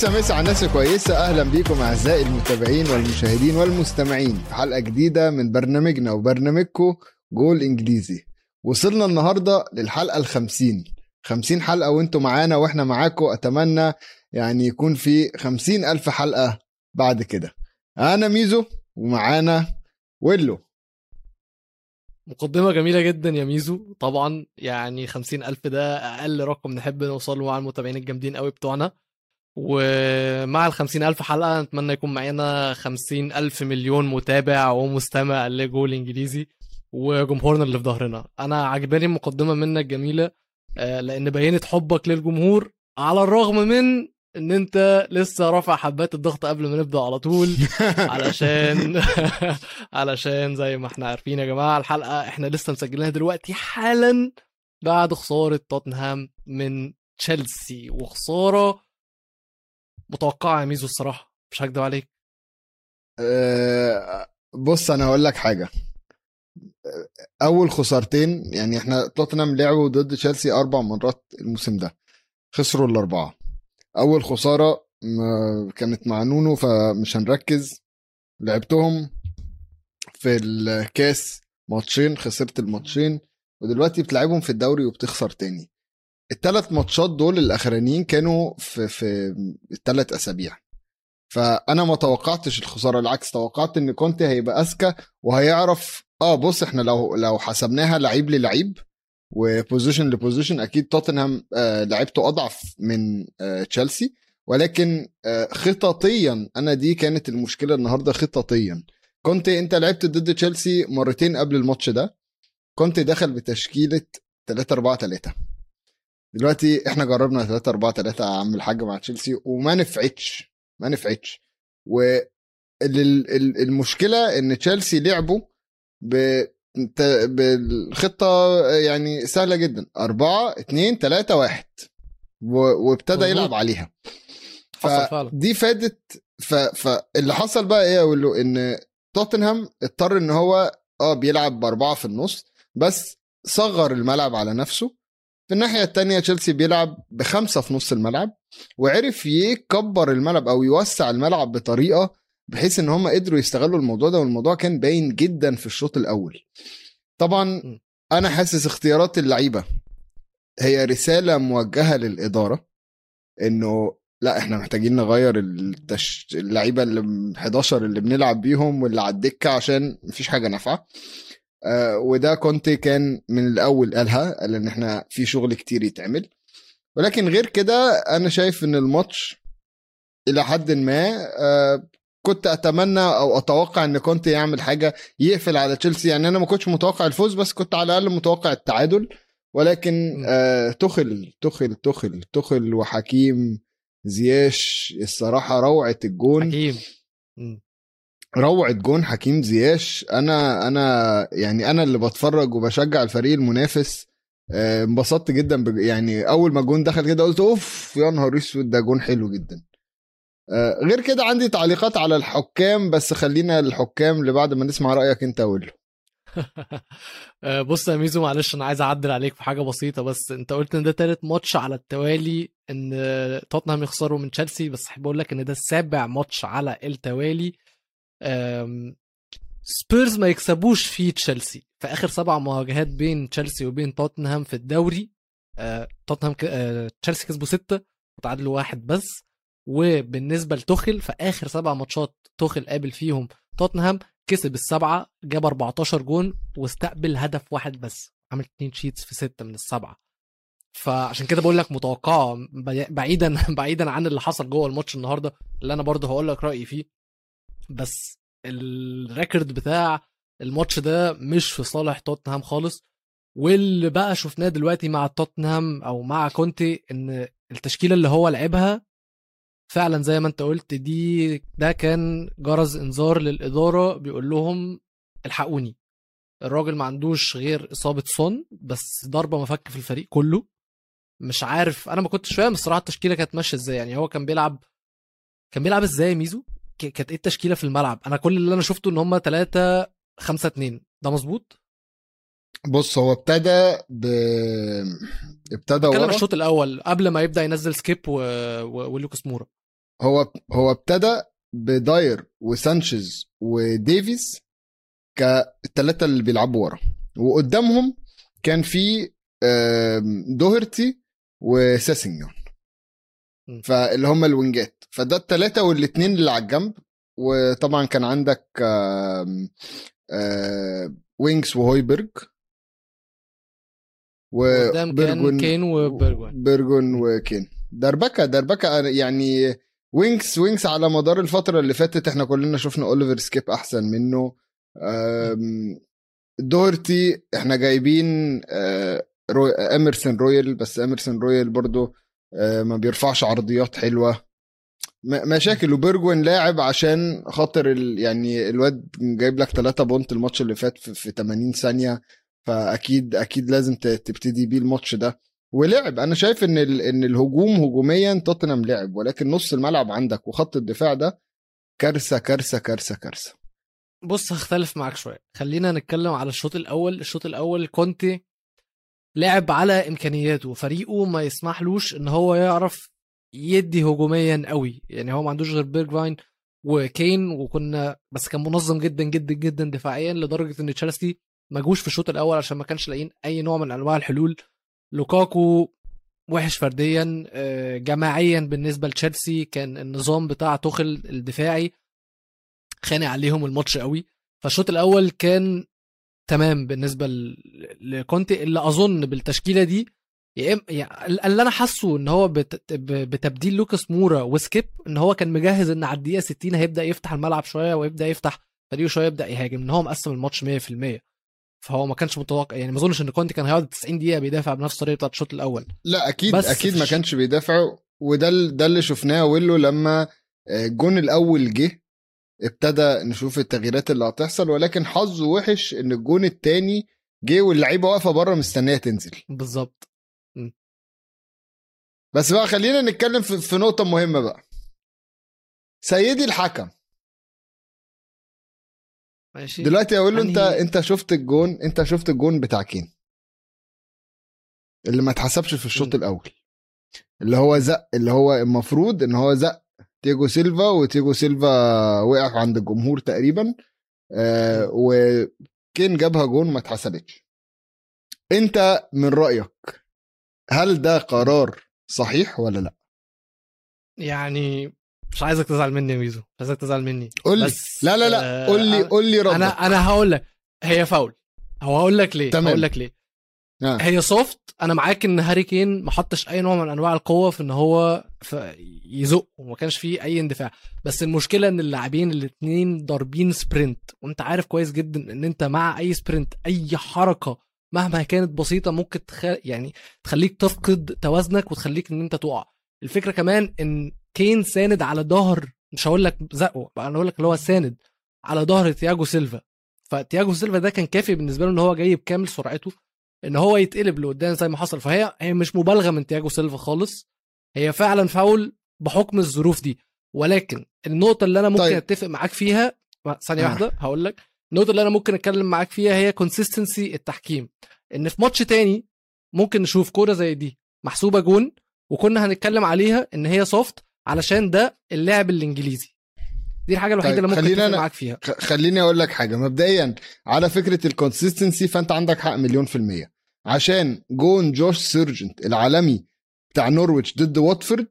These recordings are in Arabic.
مسا مسا على الناس كويسة أهلا بيكم أعزائي المتابعين والمشاهدين والمستمعين. في حلقة جديدة من برنامجنا وبرنامجكم جول إنجليزي. وصلنا النهاردة للحلقة الخمسين. خمسين حلقة وأنتم معانا وإحنا معاكم أتمنى يعني يكون في خمسين ألف حلقة بعد كده. أنا ميزو ومعانا ويلو. مقدمة جميلة جدا يا ميزو. طبعا يعني خمسين ألف ده أقل رقم نحب نوصله مع المتابعين الجامدين قوي بتوعنا. ومع ال ألف حلقة نتمنى يكون معانا خمسين ألف مليون متابع ومستمع لجول إنجليزي وجمهورنا اللي في ظهرنا. أنا عجباني المقدمة منك جميلة آه، لأن بينت حبك للجمهور على الرغم من إن أنت لسه رافع حبات الضغط قبل ما نبدأ على طول. علشان علشان زي ما إحنا عارفين يا جماعة الحلقة إحنا لسه مسجلينها دلوقتي حالا بعد خسارة توتنهام من تشيلسي وخسارة متوقعة يا ميزو الصراحة مش هكدب عليك. أه بص أنا هقول لك حاجة. أول خسارتين يعني إحنا توتنهام لعبوا ضد تشيلسي أربع مرات الموسم ده خسروا الأربعة. أول خسارة كانت مع نونو فمش هنركز. لعبتهم في الكاس ماتشين خسرت الماتشين ودلوقتي بتلعبهم في الدوري وبتخسر تاني. الثلاث ماتشات دول الأخرانيين كانوا في في الثلاث أسابيع. فأنا ما توقعتش الخسارة العكس توقعت إن كونتي هيبقى أذكى وهيعرف آه بص إحنا لو لو حسبناها لعيب للعيب و position ل position أكيد توتنهام آه لعبته أضعف من آه تشيلسي ولكن آه خططيا أنا دي كانت المشكلة النهارده خططيا. كنت أنت لعبت ضد تشيلسي مرتين قبل الماتش ده. كنت دخل بتشكيلة 3 4 3 دلوقتي إحنا جربنا 3 4 3 يا عم الحاج مع تشيلسي وما نفعتش ما نفعتش. والمشكلة إن تشيلسي لعبوا ب بالخطة يعني سهلة جدا. أربعة اتنين تلاتة واحد. وابتدى يلعب عليها. فدي فادت. فاللي حصل بقى إيه أقول له إن توتنهام اضطر إن هو آه بيلعب بأربعة في النص بس صغر الملعب على نفسه. في الناحية الثانية تشيلسي بيلعب بخمسة في نص الملعب وعرف يكبر الملعب أو يوسع الملعب بطريقة بحيث إن هم قدروا يستغلوا الموضوع ده والموضوع كان باين جدا في الشوط الأول. طبعا أنا حاسس اختيارات اللعيبة هي رسالة موجهة للإدارة إنه لا إحنا محتاجين نغير التش... اللعيبة اللي 11 اللي بنلعب بيهم واللي على الدكة عشان مفيش حاجة نافعة. آه وده كونتي كان من الأول قالها قال إن إحنا في شغل كتير يتعمل. ولكن غير كده أنا شايف إن الماتش إلى حد ما آه كنت أتمنى أو أتوقع إن كنت يعمل حاجة يقفل على تشيلسي. يعني أنا ما كنتش متوقع الفوز بس كنت على الأقل متوقع التعادل. ولكن آه تخل تخل تخل تخل وحكيم زياش الصراحة روعة الجون. حكيم. روعة جون حكيم زياش. أنا أنا يعني أنا اللي بتفرج وبشجع الفريق المنافس. آه، انبسطت جدا يعني أول ما الجون دخل كده قلت أوف يا نهار أسود ده جون حلو جدا. آه، غير كده عندي تعليقات على الحكام بس خلينا الحكام اللي بعد ما نسمع رأيك أنت أقول آه، بص يا ميزو معلش أنا عايز أعدل عليك في حاجة بسيطة بس أنت قلت إن ده تالت ماتش على التوالي إن توتنهام يخسروا من تشيلسي بس احب أقول لك إن ده السابع ماتش على التوالي. سبيرز ما يكسبوش في تشيلسي. في اخر سبع مواجهات بين تشيلسي وبين توتنهام في الدوري آه، توتنهام تشيلسي كسبوا ستة وتعادلوا واحد بس. وبالنسبة لتوخل في اخر سبع ماتشات توخل قابل فيهم توتنهام كسب السبعة جاب 14 جون واستقبل هدف واحد بس. عمل clean sheets في ستة من السبعة. فعشان كده بقول لك متوقعة بعيدا بعيدا عن اللي حصل جوه الماتش النهارده اللي أنا برضه هقول لك رأيي فيه. بس ال record بتاع الماتش ده مش في صالح توتنهام خالص. واللي بقى شفناه دلوقتي مع توتنهام أو مع كونتي إن التشكيلة اللي هو لعبها فعلا زي ما أنت قلت دي ده كان جرس إنذار للإدارة بيقول لهم الحقوني. الراجل ما عندوش غير إصابة صن بس ضربة مفك في الفريق كله. مش عارف أنا ما كنتش فاهم الصراحة التشكيلة كانت ماشية إزاي يعني هو كان بيلعب كان بيلعب إزاي ميزو؟ كانت إيه التشكيلة في الملعب؟ أنا كل اللي أنا شفته إن هم 3 5 2 ده مظبوط؟ بص هو ابتدى ب ابتدى ورا. الشوط الأول قبل ما يبدأ ينزل سكيب و... و... ولوكاس مورا. هو هو ابتدى بداير وسانشيز وديفيز كالثلاثه اللي بيلعبوا ورا. وقدامهم كان في دوهرتي وساسينيون. فاللي هم الوينجات. فده الثلاثه والاثنين اللي على الجنب. وطبعا كان عندك وينكس وهويبرج. وبرجون كين وبرجون وكين. دربكة دربكة يعني وينكس وينكس على مدار الفترة اللي فاتت إحنا كلنا شفنا اوليفر سكيب أحسن منه. دورتي إحنا جايبين آه، روي اميرسون رويال بس اميرسون رويال برضو آه، ما بيرفعش عرضيات حلوة. مشاكل وبرجوين لاعب عشان خاطر ال... يعني الواد جايب لك 3 point الماتش اللي فات في, في 80 ثانية فأكيد أكيد لازم تبتدي بيه الماتش ده. ولعب أنا شايف إن ال... إن الهجوم هجوميا توتنهام لعب ولكن نص الملعب عندك وخط الدفاع ده كارثة كارثة كارثة كارثة. بص هختلف معاك شوية. خلينا نتكلم على الشوط الأول. الشوط الأول كونتي لعب على إمكانياته. فريقه ما يسمحلوش إن هو يعرف يدي هجوميا قوي. يعني هو ما عندوش غير بيرجفاين وكين وكنا بس كان منظم جدا جدا جدا دفاعيا لدرجة إن تشيلسي ما جوش في الشوط الأول عشان ما كانش لاقيين أي نوع من أنواع الحلول. لوكاكو وحش فرديا آه، جماعيا بالنسبة لتشيلسي كان النظام بتاع توخل الدفاعي خانق عليهم الماتش قوي. فالشوط الأول كان تمام بالنسبة لكونتي اللي أظن بالتشكيلة دي يعني اللي أنا حاسه إن هو بتبديل لوكاس مورا وسكيب إن هو كان مجهز إن على الدقيقة 60 هيبدأ يفتح الملعب شوية ويبدأ يفتح فريقه شوية يبدأ يهاجم إن هو مقسم الماتش 100% فهو ما كانش متوقع يعني ما أظنش إن كونتي كان هيقعد 90 دقيقة بيدافع بنفس الطريقة بتاعت الشوط الأول. لا أكيد بس أكيد ما كانش بيدافع وده ده اللي شفناه ويلو لما آه، الجون الأول جه ابتدى نشوف التغييرات اللي هتحصل ولكن حظه وحش إن الجون الثاني جه واللعيبة واقفة بره مستنية تنزل. بالظبط. بس بقى خلينا نتكلم في, في نقطة مهمة بقى. سيدي الحكم. ماشي. دلوقتي أقول له انت أنت شفت الجون أنت شفت الجون بتاع كين. اللي ما اتحسبش في الشوط الأول. اللي هو زق اللي هو المفروض إن هو زق تيجو سيلفا وتيجو سيلفا وقع عند الجمهور تقريبا آه وكين جابها جون ما اتحسبتش. أنت من رأيك هل ده قرار صحيح ولا لا؟ يعني مش عايزك تزعل مني يا ميزو مش عايزك تزعل مني. قول لي. لا لا لا قول لي قول لي ردك أنا أنا هقول لك هي فاول. هو هقول لك ليه تمام. هقول لك ليه. آه. هي soft أنا معاك إن هاري كين ما حطش أي نوع من أنواع القوة في إن هو يزق وما كانش فيه أي اندفاع. بس المشكلة إن اللاعبين الاثنين ضاربين sprint وأنت عارف كويس جدا إن أنت مع أي sprint أي حركة مهما كانت بسيطة ممكن تخ... يعني تخليك تفقد توازنك وتخليك إن أنت تقع. الفكرة كمان إن كين ساند على ظهر مش هقول لك زقه أنا هقول لك اللي هو ساند على ظهر تياجو سيلفا. فتياجو سيلفا ده كان كافي بالنسبة له إن هو جاي بكامل سرعته إن هو يتقلب لقدام زي ما حصل. فهي هي مش مبالغة من تياجو سيلفا خالص. هي فعلا فاول بحكم الظروف دي. ولكن النقطة اللي أنا ممكن طيب. أتفق معاك فيها ثانية. واحدة هقول لك. النقطة اللي أنا ممكن أتكلم معاك فيها هي consistency التحكيم. إن في ماتش تاني ممكن نشوف كورة زي دي. محسوبة جون وكنا هنتكلم عليها إن هي soft علشان ده اللاعب الإنجليزي. دي الحاجة الوحيدة طيب اللي ممكن اتفق معاك فيها. خليني أقول لك حاجة. مبدئيا على فكرة ال consistency فأنت عندك حق مليون في المية. عشان جون جوش سيرجنت العالمي بتاع نورويتش ضد واتفورد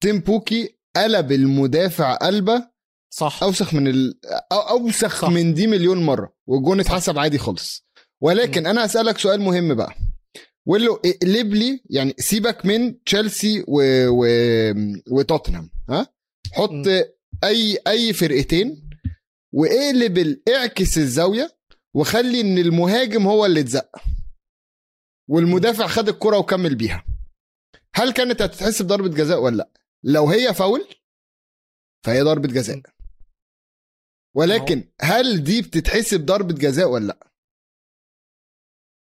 تيمو بوكي قلب المدافع قلبة صح. أوسخ من ال... أوسخ صح. من دي مليون مرة والجون اتحسب عادي خالص. ولكن م. أنا هسألك سؤال مهم بقى. ولو اقلب لي يعني سيبك من تشيلسي و... و... وتوتنهام ها؟ حط م. اي أي فرقتين وإقلب اعكس الزاوية وخلي إن المهاجم هو اللي اتزق والمدافع خد الكرة وكمل بيها. هل كانت هتتحسب ضربة جزاء ولا لأ؟ لو هي فاول فهي ضربة جزاء. ولكن هل دي بتتحسب ضربة جزاء ولا لأ؟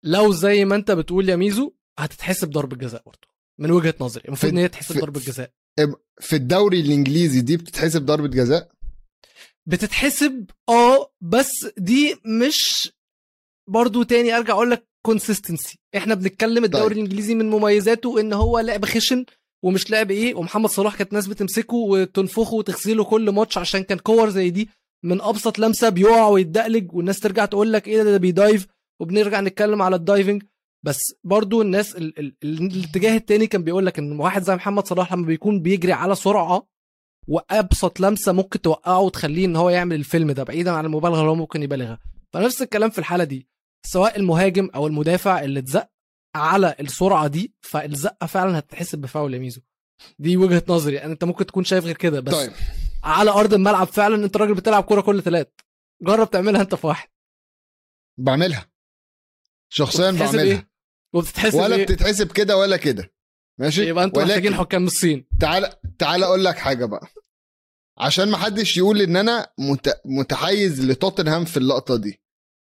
لو زي ما انت بتقول يا ميزو هتتحسب ضربة جزاء برضه من وجهة نظري. المفروض إن هي تتحسب ضربة جزاء. في الدوري الإنجليزي دي بتتحسب ضربة جزاء؟ بتتحسب آه بس دي مش برضو تاني أرجع أقول لك consistency إحنا بنتكلم الدوري طيب. الإنجليزي من مميزاته إن هو لعب خشن ومش لعب إيه ومحمد صلاح كانت ناس بتمسكه وتنفخه وتغسله كل ماتش عشان كان كور زي دي. من أبسط لمسة بيقع ويتدقلج والناس ترجع تقول لك إيه ده, ده بي dive وبنرجع نتكلم على ال diving. بس برضو الناس ال ال الاتجاه التاني كان بيقول لك إن واحد زي محمد صلاح لما بيكون بيجري على سرعة وأبسط لمسة ممكن توقعه وتخليه إن هو يعمل الفيلم ده بعيدا عن المبالغة اللي هو ممكن يبالغها. فنفس الكلام في الحالة دي سواء المهاجم أو المدافع اللي اتزق على السرعة دي فالزقة فعلا هتتحسب بفاول يا ميزو. دي وجهة نظري يعني أنت ممكن تكون شايف غير كده بس طيب. على أرض الملعب فعلا أنت راجل بتلعب كورة كل ثلاث. جرب تعملها أنت في واحد. بعملها. شخصيا بعملها. إيه؟ وبتتحسب ولا إيه؟ بتتحسب كده ولا كده. ماشي؟ يبقى أنتوا محتاجين حكام الصين تعال تعال أقول لك حاجة بقى. عشان ما حدش يقول إن أنا مت... متحيز لتوتنهام في اللقطة دي.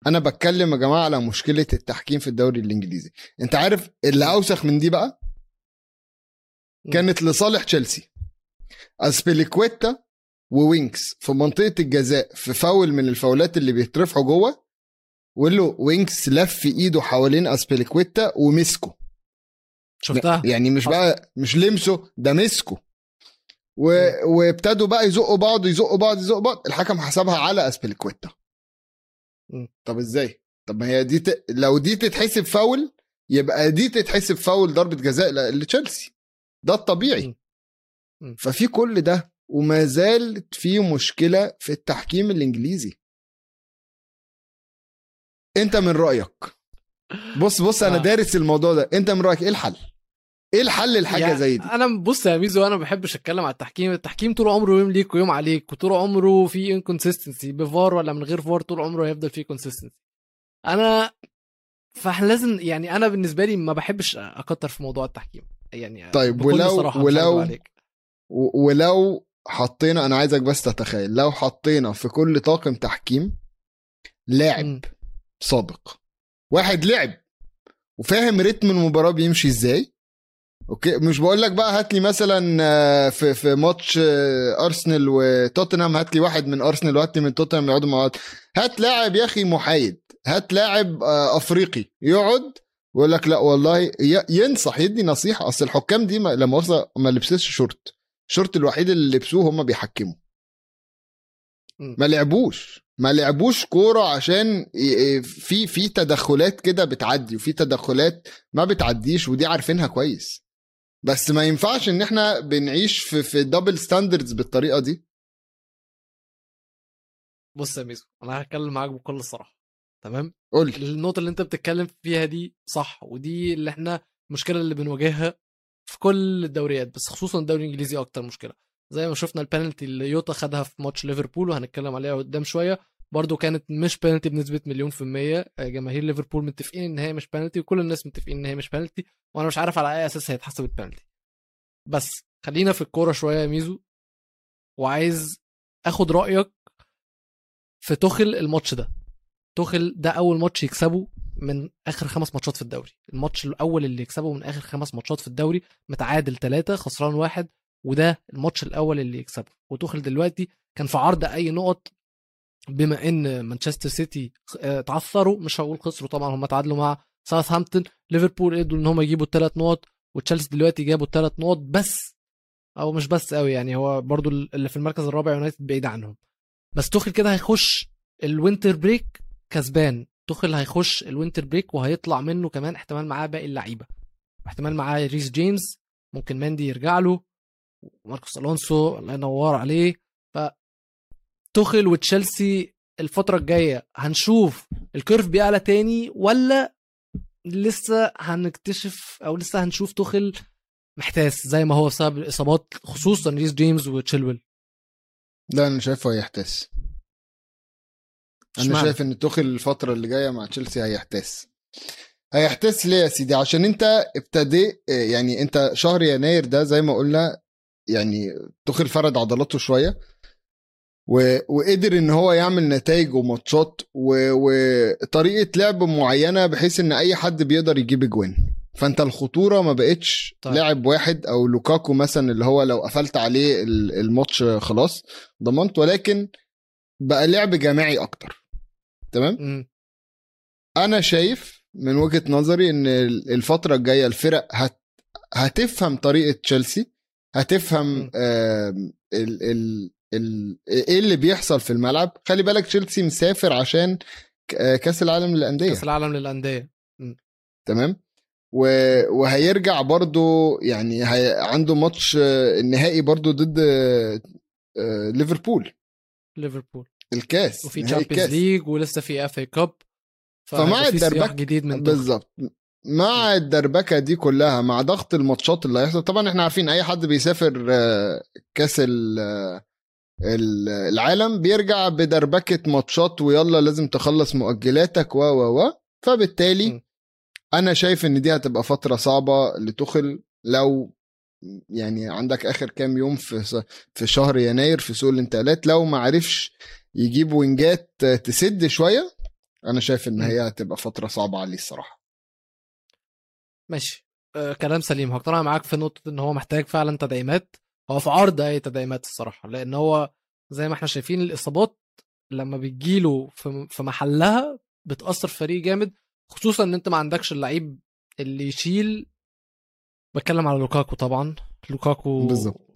أنا بتكلم يا جماعة على مشكلة التحكيم في الدوري الإنجليزي. أنت عارف اللي أوسخ من دي بقى؟ كانت لصالح تشيلسي. أسبيليكويتا ووينكس في منطقة الجزاء في فاول من الفاولات اللي بيترفعوا جوه وله وينكس لف إيده حوالين أسبيليكويتا ومسكه. شفتها؟ يعني مش بقى مش لمسه ده مسكه. و... وابتدوا بقى يزقوا بعض يزقوا بعض يزقوا بعض الحكم حسبها على أسبيليكويتا. طب إزاي؟ طب ما هي دي ت... لو دي تتحسب فاول يبقى دي تتحسب فاول ضربة جزاء لتشيلسي. ده الطبيعي. ففي كل ده وما زالت في مشكلة في التحكيم الإنجليزي. أنت من رأيك؟ بص بص أنا آه. دارس الموضوع ده. أنت من رأيك إيه الحل؟ إيه الحل لحاجة يعني زي دي؟ أنا بص يا ميزو أنا ما بحبش أتكلم على التحكيم. التحكيم طول عمره يوم ليك ويوم عليك وطول عمره في inconsistency بفار ولا من غير فار طول عمره هيفضل فيه consistency أنا فاحنا لازم يعني أنا بالنسبة لي ما بحبش أكتر في موضوع التحكيم. يعني طيب ولو ولو ولو حطينا أنا عايزك بس تتخيل لو حطينا في كل طاقم تحكيم لاعب. سابق واحد لعب وفاهم rhythm المباراة بيمشي إزاي okay؟ مش بقول لك بقى هات لي مثلا آه، في في ماتش آه، أرسنال وتوتنهام هات لي واحد من أرسنال وهات لي من توتنهام يقعدوا مع بعض. هات لاعب يا أخي محايد هات لاعب آه، أفريقي يقعد ويقول لك لا والله ينصح يدي نصيحة. أصل الحكام دي لما وصل ما لبسش شورت. الشورت الوحيد اللي لبسوه هم بيحكموا. ما لعبوش. ما لعبوش كورة عشان في في تدخلات كده بتعدي وفي تدخلات ما بتعديش ودي عارفينها كويس. بس ما ينفعش إن إحنا بنعيش في في double standards بالطريقة دي. بص يا ميزو أنا هتكلم معاك بكل صراحة تمام؟ قول النقطة اللي أنت بتتكلم فيها دي صح ودي اللي إحنا المشكلة اللي بنواجهها في كل الدوريات بس خصوصا الدوري الإنجليزي أكتر مشكلة. زي ما شفنا البنالتي اللي يوتا خدها في ماتش ليفربول وهنتكلم عليها قدام شوية برضو كانت مش بنالتي بنسبة مليون في المية. آه، جماهير ليفربول متفقين إن هي مش بنالتي وكل الناس متفقين إن هي مش بنالتي وأنا مش عارف على أي أساس هي اتحسبت بنالتي. بس خلينا في الكورة شوية يا ميزو وعايز آخد رأيك في توخل الماتش ده. توخل ده أول ماتش يكسبه من آخر خمس ماتشات في الدوري. الماتش الأول اللي يكسبه من آخر خمس ماتشات في الدوري متعادل ثلاثة خسران واحد وده الماتش الأول اللي يكسبه. وتوخل دلوقتي كان في عرض أي نقط بما إن مانشستر سيتي آه، تعثروا مش هقول خسروا طبعا هم تعادلوا مع ساوثهامبتون. ليفربول قدروا إن هم يجيبوا الثلاث نقط وتشيلسي دلوقتي جابوا الثلاث نقط بس أو مش بس قوي يعني هو برضو اللي في المركز الرابع يونايتد بعيد عنهم. بس توخل كده هيخش ال winter break كسبان. توخل هيخش ال winter break وهيطلع منه كمان احتمال معاه باقي اللعيبة. احتمال معاه ريس جيمس ممكن ماندي يرجع له ماركوس ألونسو الله ينور عليه. ف توخل وتشيلسي الفترة الجاية هنشوف ال curve بيعلى تاني ولا لسه هنكتشف أو لسه هنشوف توخل محتاس زي ما هو بسبب الإصابات خصوصا ريس جيمس وتشيلويل؟ لا أنا شايفه هيحتاس. أنا. شايف إن توخل الفترة اللي جاية مع تشيلسي هيحتاس هيحتاس ليه يا سيدي عشان أنت ابتدي يعني أنت شهر يناير ده زي ما قلنا يعني توخل فرد عضلاته شوية و... وقدر إن هو يعمل نتائج وماتشات و... وطريقة لعب معينة بحيث إن أي حد بيقدر يجيب اجوان فأنت الخطورة ما بقتش طيب. لاعب واحد أو لوكاكو مثلا اللي هو لو قفلت عليه الماتش خلاص ضمنت ولكن بقى لعب جماعي أكتر تمام؟ م. أنا شايف من وجهة نظري إن الفترة الجاية الفرق هت هتفهم طريقة تشيلسي هتفهم ال ال ال إيه اللي بيحصل في الملعب. خلي بالك تشيلسي مسافر عشان كأس العالم للأندية. كأس العالم للأندية. تمام؟ وهيرجع برضو يعني هي عنده ماتش النهائي برضو ضد آه، ليفربول. ليفربول. الكاس وفي Champions League ولسه في FA Cup فمع الدربكه جديد من بالظبط. مع الدربكة دي كلها مع ضغط الماتشات اللي هيحصل. طبعا إحنا عارفين أي حد بيسافر آه، كاس العالم بيرجع بدربكة ماتشات ويلا لازم تخلص مؤجلاتك و و و. فبالتالي أنا شايف إن دي هتبقى فترة صعبة لتخل لو يعني عندك آخر كام يوم في في شهر يناير في سوق الانتقالات لو ما عرفش يجيب وينجات تسد شوية أنا شايف إن هي هتبقى فترة صعبة عليه الصراحة. ماشي. آه كلام سليم. هقتنع معاك في نقطة إن هو محتاج فعلا تدعيمات. هو في عرض أي تدعيمات الصراحة لأن هو زي ما إحنا شايفين الإصابات لما بتجيله في محلها بتأثر في فريق جامد خصوصا إن أنت ما عندكش اللعيب اللي يشيل. بتكلم على لوكاكو طبعا. لوكاكو بالظبط.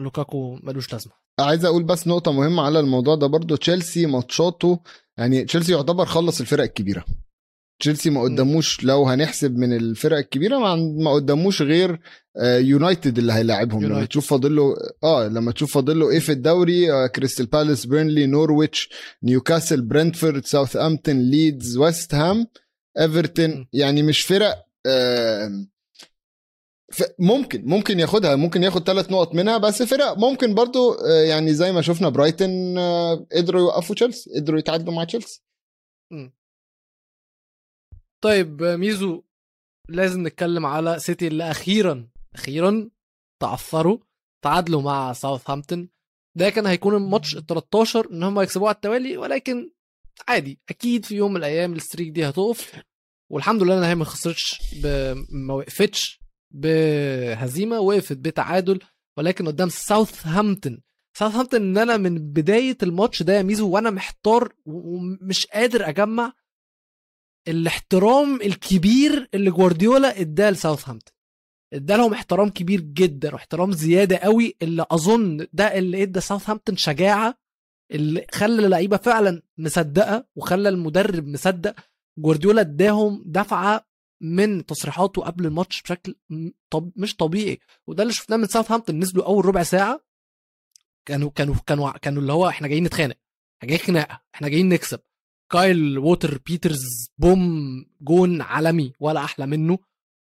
لوكاكو ملوش لازمة. عايز أقول بس نقطة مهمة على الموضوع ده برضو. تشيلسي ماتشاته يعني تشيلسي يعتبر خلص الفرق الكبيرة. تشيلسي ما قداموش لو هنحسب من الفرق الكبيرة ما قداموش غير يونايتد آه، اللي هيلاعبهم. لما تشوف فاضل له آه لما تشوف فاضل له إيه في الدوري آه كريستال بالاس بيرنلي نورويتش نيوكاسل برنتفورد ساوثامبتون ليدز ويست هام إيفرتون. يعني مش فرق آه ممكن ممكن ياخدها ممكن ياخد ثلاث نقط منها بس فرق ممكن برضو آه، يعني زي ما شفنا برايتن آه، قدروا يوقفوا تشيلسي قدروا يتعادلوا مع تشيلسي. طيب ميزو لازم نتكلم على سيتي اللي أخيرا أخيرا تعثروا تعادلوا مع ساوثهامبتون. ده كان هيكون الماتش ال 13 إن هم يكسبوه على التوالي ولكن عادي أكيد في يوم من الأيام ال streak دي هتقف والحمد لله انها ما خسرتش ما وقفتش. بهزيمة وقفت بتعادل ولكن قدام ساوثهامبتون. ساوثهامبتون إن أنا من بداية الماتش ده يا ميزو وأنا محتار ومش قادر أجمع الاحترام الكبير اللي جوارديولا اداه لساوثهامبتون. ادالهم احترام كبير جدا واحترام زيادة قوي اللي أظن ده اللي ادى ساوثهامبتون شجاعة اللي خلى اللعيبة فعلا مصدقة وخلى المدرب مصدق. جوارديولا اداهم دفعة من تصريحاته قبل الماتش بشكل طب مش طبيعي. وده اللي شفناه من ساوثهامبتون نزلوا أول ربع ساعة كانوا كانوا كانوا كانوا اللي هو إحنا جايين نتخانق إحنا جايين خناقة إحنا جايين نكسب. كايل ووكر بيترز بوم جون عالمي ولا أحلى منه.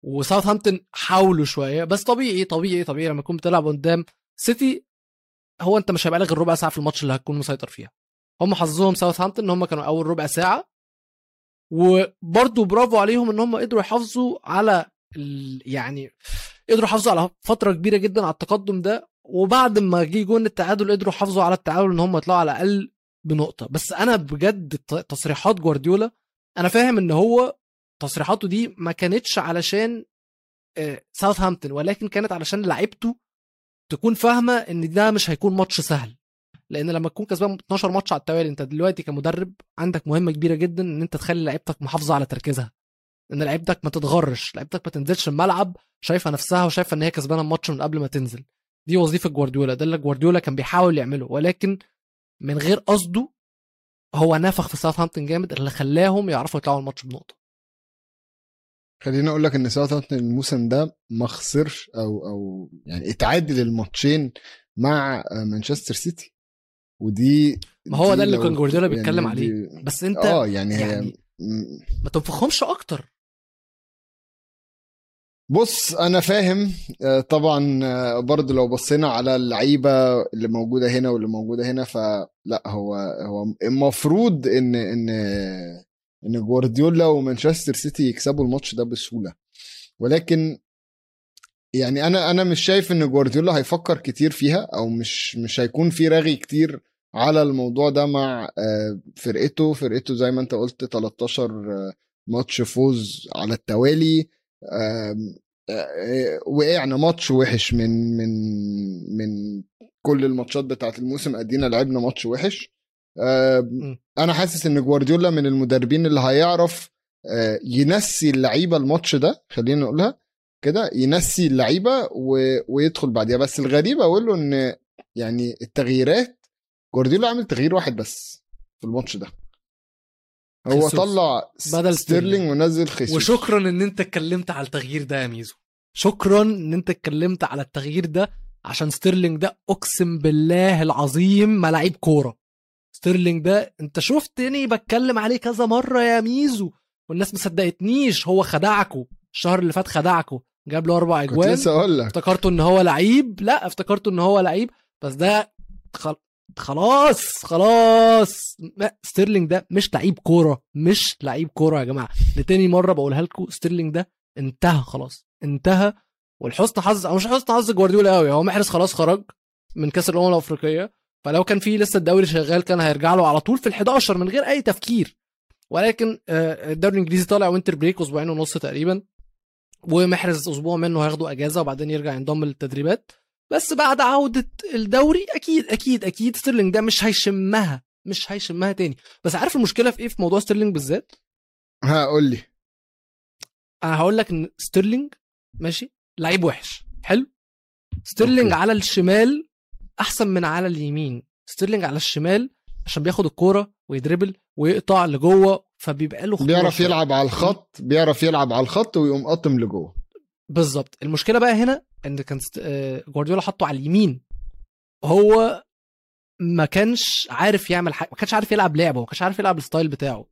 وساوثهامبتون حاولوا شوية بس طبيعي طبيعي طبيعي لما تكون بتلعب قدام سيتي هو أنت مش هيبقى لك غير ربع ساعة في الماتش اللي هتكون مسيطر فيها. هم حظهم ساوثهامبتون إن هم كانوا أول ربع ساعة وبرضه برافو عليهم إن هم قدروا يحافظوا على يعني قدروا يحافظوا على فترة كبيرة جدا على التقدم ده وبعد ما جه جون التعادل قدروا يحافظوا على التعادل إن هم يطلعوا على الأقل بنقطة. بس أنا بجد تصريحات جوارديولا أنا فاهم إن هو تصريحاته دي ما كانتش علشان ساوثهامبتون ولكن كانت علشان لعيبته تكون فاهمة إن ده مش هيكون ماتش سهل. لأن لما تكون كسبان 12 ماتش على التوالي انت دلوقتي كمدرب عندك مهمة كبيرة جدا إن أنت تخلي لعيبتك محافظة على تركيزها. إن لعيبتك ما تتغرش لعيبتك ما تنزلش الملعب شايفة نفسها وشايفة إن هي كسبانة الماتش من قبل ما تنزل. دي وظيفة جوارديولا ده اللي جوارديولا كان بيحاول يعمله. ولكن من غير قصده هو نفخ في ساوثهامبتون جامد اللي خلاهم يعرفوا يطلعوا الماتش بنقطة. خليني أقول لك إن ساوثهامبتون الموسم ده ما خسرش أو أو يعني اتعادل الماتشين مع مانشستر سيتي. ودي ما هو ده اللي كان جوارديولا يعني بيتكلم عليه. بس انت آه يعني, يعني ما تنفخهمش أكتر. بص أنا فاهم آه، طبعا آه، برضه لو بصينا على اللعيبة اللي موجودة هنا واللي موجودة هنا فلا هو هو المفروض إن إن إن جوارديولا ومانشستر سيتي يكسبوا الماتش ده بسهولة. ولكن يعني أنا أنا مش شايف إن جوارديولا هيفكر كتير فيها أو مش مش هيكون في رغي كتير على الموضوع ده مع آه، فرقته. فرقته زي ما انت قلت 13 آه، ماتش فوز على التوالي. آه، وقعنا ماتش وحش من من من كل الماتشات بتاعت الموسم. ادينا لعبنا ماتش وحش. أنا حاسس ان جوارديولا من المدربين اللي هيعرف ينسي اللعيبة الماتش ده خلينا نقولها كده ينسي اللعيبة. ويدخل بعديها. بس الغريب أقول له إن يعني التغييرات جوارديولا عامل تغيير واحد بس في الماتش ده. هو خيسوس. طلع بدل ستيرلينج ونزل خيسوس. وشكرا إن أنت اتكلمت على التغيير ده يا ميزو. شكرا إن أنت اتكلمت على التغيير ده عشان ستيرلينج ده أقسم بالله العظيم ما لعيب كورة. ستيرلينج ده أنت شفتني بتكلم عليه كذا مرة يا ميزو والناس ما صدقتنيش هو خدعكوا الشهر اللي فات خدعكوا جاب له أربع أجوان. كنت أقول لك. افتكرته إن هو لعيب. لا افتكرته إن هو لعيب. بس ده خلاص خلاص. ستيرلينج ده مش لعيب كورة مش لعيب كورة يا جماعة. لتاني مرة بقولها لكم ستيرلينج ده انتهى خلاص انتهى. والحسن حظ أو مش حسن حظ جوارديولا قوي هو محرز خلاص خرج من كأس الأمم الأفريقية. فلو كان في لسه الدوري شغال كان هيرجع له على طول في ال11 من غير أي تفكير. ولكن آه، الدوري الإنجليزي طالع winter break أسبوعين ونص تقريبا ومحرز أسبوع منه هياخدوا أجازة وبعدين يرجع ينضم للتدريبات. بس بعد عودة الدوري أكيد أكيد أكيد ستيرلينج ده مش هيشمها مش هيشمها تاني. بس عارف المشكلة في إيه في موضوع ستيرلينج بالذات؟ هقول لي. أنا هقول لك إن ستيرلينج ماشي لعيب وحش حلو؟ ستيرلينج على الشمال أحسن من على اليمين. ستيرلينج على الشمال عشان بياخد الكورة ويدربل ويقطع لجوه فبيبقى له بيعرف يلعب على الخط بيعرف يلعب على الخط ويقوم قاطع لجوه. بالظبط. المشكلة بقى هنا إن كان آه، جوارديولا حطه على اليمين. هو ما كانش عارف يعمل حاجة ما كانش عارف يلعب لعبه ما كانش عارف يلعب ال style بتاعه.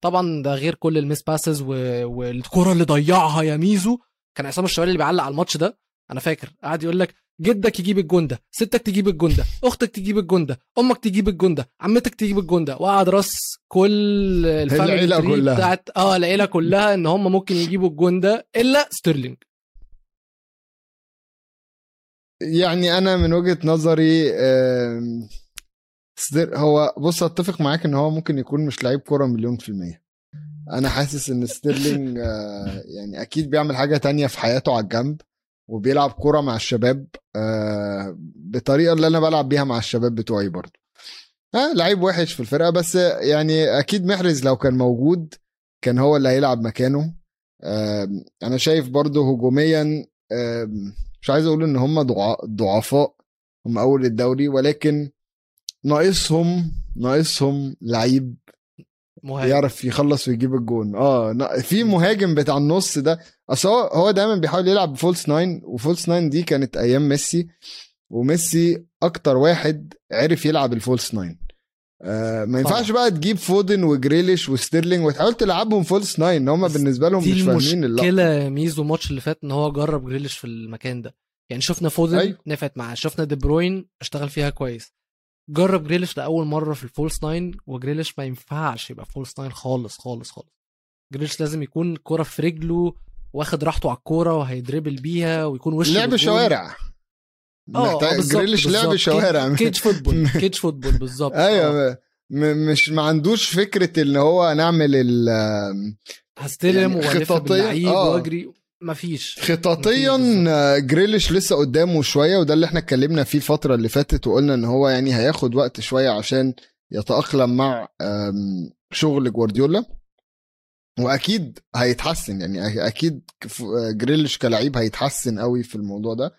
طبعا ده غير كل ال miss passes و... والكره اللي ضيعها يا ميزو. كان عصام الشوالي اللي بيعلق على الماتش ده. أنا فاكر. قاعد يقول لك جدك يجيب الجون ده ستك تجيب الجون ده أختك تجيب الجون ده أمك تجيب الجون ده عمتك تجيب الجون ده. وقعد رص كل العيلة كلها. بتاعت آه العيلة كلها إن هم ممكن يجيبوا الجون ده إلا ستيرلينج. يعني أنا من وجهة نظري هو بص أتفق معاك إن هو ممكن يكون مش لعيب كورة مليون في المية. أنا حاسس إن ستيرلينج آه، يعني أكيد بيعمل حاجة تانية في حياته على الجنب وبيلعب كورة مع الشباب آه، بطريقة اللي أنا بلعب بيها مع الشباب بتوعي برضه آه لعيب وحش في الفرقة بس يعني أكيد محرز لو كان موجود كان هو اللي هيلعب مكانه. أنا شايف برضه هجوميا مش عايز أقول إن هم ضعفاء هم أول الدوري ولكن ناقصهم ناقصهم لعيب مهاجم. يعرف يخلص ويجيب الجون آه في مهاجم بتاع النص ده أصل هو هو دايما بيحاول يلعب ب false nine و false nine دي كانت أيام ميسي وميسي أكتر واحد عرف يلعب ال false nine آه ما ينفعش بقى تجيب فودن وجريليش وستيرلينج وتحاول تلعبهم false nine هم بالنسبة لهم مش فاهمين اللعب المشكلة ميزو الماتش اللي فات إن هو جرب جريليش في المكان ده. يعني شفنا فودن أيوه. نفعت معاه. شفنا دي بروين اشتغل فيها كويس. جرب جريليش لأول مرة في ال false nine وجريليش ما ينفعش يبقى false nine خالص خالص خالص. جريليش لازم يكون كرة في رجله واخد راحته على الكورة وهيدربل بيها ويكون وشه لعب شوارع. آه جريليش لعب شوارع cage football cage football بالظبط. أيوه آه. مش ما عندوش فكرة إن هو نعمل ال هستلم يعني خططيا آه. وأجري. مفيش. خططيا جريليش لسه قدامه شوية وده اللي إحنا اتكلمنا فيه الفترة اللي فاتت وقلنا إن هو يعني هياخد وقت شوية عشان يتأقلم مع شغل جوارديولا. وأكيد هيتحسن يعني أكيد جريليش كلاعب هيتحسن قوي في الموضوع ده.